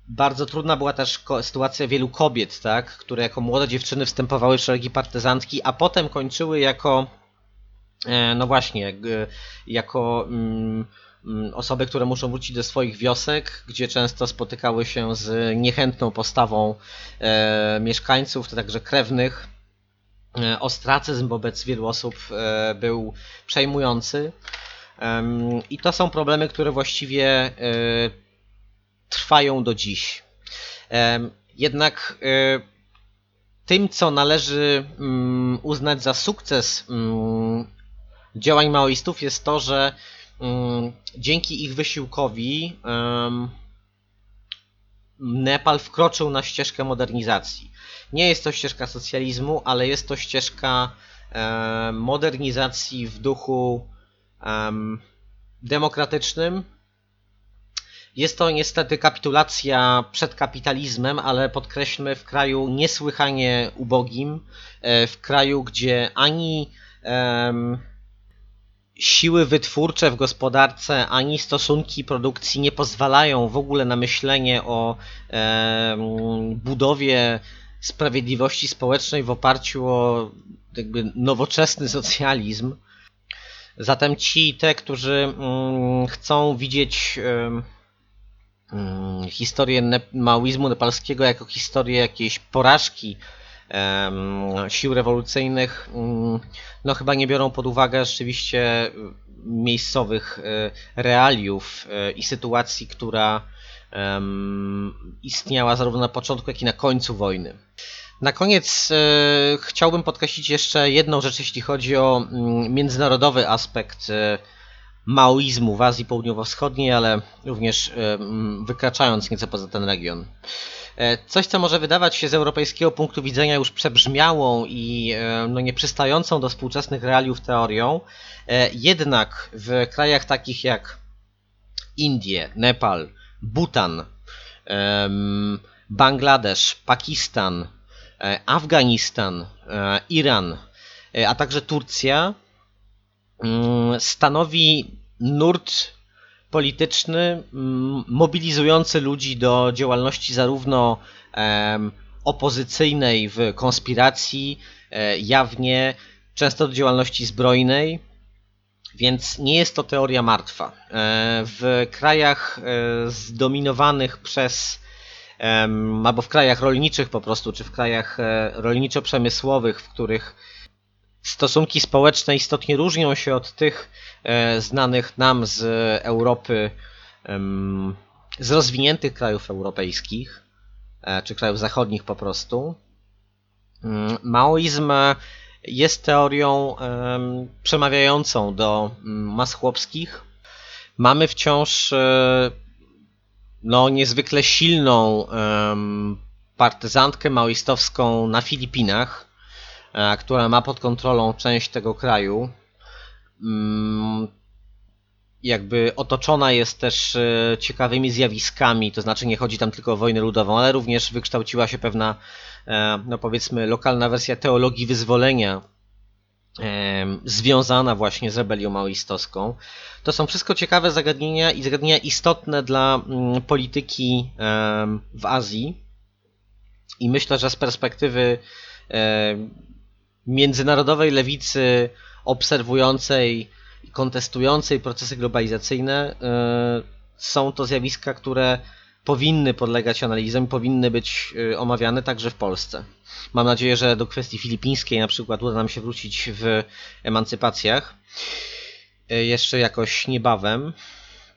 bardzo trudna była też sytuacja wielu kobiet, tak, które jako młode dziewczyny wstępowały w szeregi partyzantki, a potem kończyły jako, e, no właśnie, jako mm, osoby, które muszą wrócić do swoich wiosek, gdzie często spotykały się z niechętną postawą e, mieszkańców, to także krewnych. E, Ostracyzm wobec wielu osób e, był przejmujący. I to są problemy, które właściwie trwają do dziś. Jednak tym, co należy mm, uznać za sukces mm, działań maoistów, jest to, że mm, dzięki ich wysiłkowi Nepal wkroczył na ścieżkę modernizacji. Nie jest to ścieżka socjalizmu, ale jest to ścieżka modernizacji w duchu em, demokratycznym. Jest to niestety kapitulacja przed kapitalizmem, ale podkreślmy w kraju niesłychanie ubogim, e, w kraju, gdzie ani siły wytwórcze w gospodarce, ani stosunki produkcji nie pozwalają w ogóle na myślenie o budowie sprawiedliwości społecznej w oparciu o jakby nowoczesny socjalizm. Zatem ci, te, którzy mm, chcą widzieć mm, historię ne- maoizmu nepalskiego jako historię jakiejś porażki sił rewolucyjnych, mm, no chyba nie biorą pod uwagę rzeczywiście miejscowych e, realiów e, i sytuacji, która istniała zarówno na początku, jak i na końcu wojny. Na koniec e, chciałbym podkreślić jeszcze jedną rzecz, jeśli chodzi o mm, międzynarodowy aspekt maoizmu w Azji Południowo-Wschodniej, ale również mm, wykraczając nieco poza ten region. E, Coś, co może wydawać się z europejskiego punktu widzenia już przebrzmiałą i e, no, nieprzystającą do współczesnych realiów teorią, e, jednak w krajach takich jak Indie, Nepal, Bhutan, Bangladesz, Pakistan, Afganistan, Iran, a także Turcja mm, stanowi nurt polityczny mm, mobilizujący ludzi do działalności zarówno opozycyjnej w konspiracji, e, jawnie, często do działalności zbrojnej, więc nie jest to teoria martwa. E, W krajach e, zdominowanych przez albo w krajach rolniczych po prostu, czy w krajach rolniczo-przemysłowych, w których stosunki społeczne istotnie różnią się od tych e, znanych nam z Europy, z rozwiniętych krajów europejskich, e, czy krajów zachodnich po prostu. Mm, Maoizm jest teorią em, przemawiającą do mm, mas chłopskich. Mamy wciąż e, no, niezwykle silną partyzantkę maoistowską na Filipinach, która ma pod kontrolą część tego kraju. Mm, Jakby otoczona jest też e, ciekawymi zjawiskami, to znaczy nie chodzi tam tylko o wojnę ludową, ale również wykształciła się pewna, e, no powiedzmy, lokalna wersja teologii wyzwolenia, związana właśnie z rebelią maoistowską. To są wszystko ciekawe zagadnienia i zagadnienia istotne dla mm, polityki w Azji. I myślę, że z perspektywy międzynarodowej lewicy obserwującej i kontestującej procesy globalizacyjne e, są to zjawiska, które powinny podlegać analizom, powinny być e, omawiane także w Polsce. Mam nadzieję, że do kwestii filipińskiej na przykład uda nam się wrócić w emancypacjach e, jeszcze jakoś niebawem.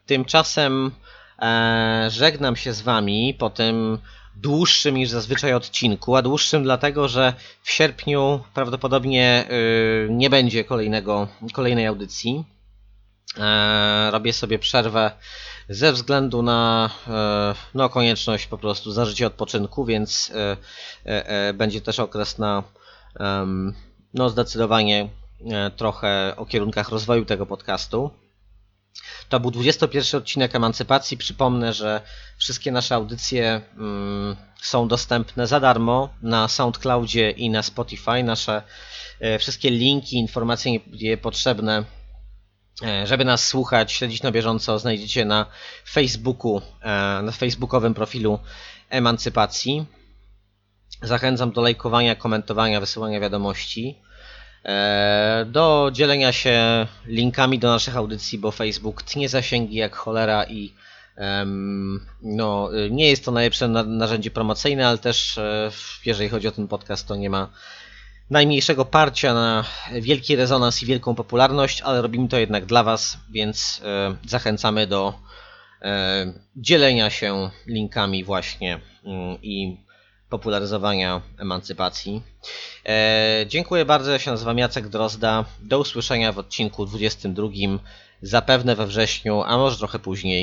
Tymczasem żegnam się z Wami po tym dłuższym niż zazwyczaj odcinku, a dłuższym dlatego, że w sierpniu prawdopodobnie y, nie będzie kolejnego, kolejnej audycji. E, robię sobie przerwę ze względu na e, no, konieczność po prostu zażycia odpoczynku, więc e, będzie też okres na no, zdecydowanie trochę o kierunkach rozwoju tego podcastu. To był 21 odcinek Emancypacji. Przypomnę, że wszystkie nasze audycje mm, są dostępne za darmo na SoundCloudzie i na Spotify. Nasze e, wszystkie linki, informacje potrzebne, e, żeby nas słuchać, śledzić na bieżąco, znajdziecie na Facebooku, e, na facebookowym profilu Emancypacji. Zachęcam do lajkowania, komentowania, wysyłania wiadomości. E, do dzielenia się linkami do naszych audycji, bo Facebook tnie zasięgi jak cholera i no, nie jest to najlepsze na- narzędzie promocyjne, ale też e, jeżeli chodzi o ten podcast, to nie ma najmniejszego parcia na wielki rezonans i wielką popularność, ale robimy to jednak dla Was, więc e, zachęcamy do dzielenia się linkami właśnie mm, i popularyzowania emancypacji. E, dziękuję bardzo, ja się nazywam Jacek Drozda. Do usłyszenia w odcinku 22, zapewne we wrześniu, a może trochę później.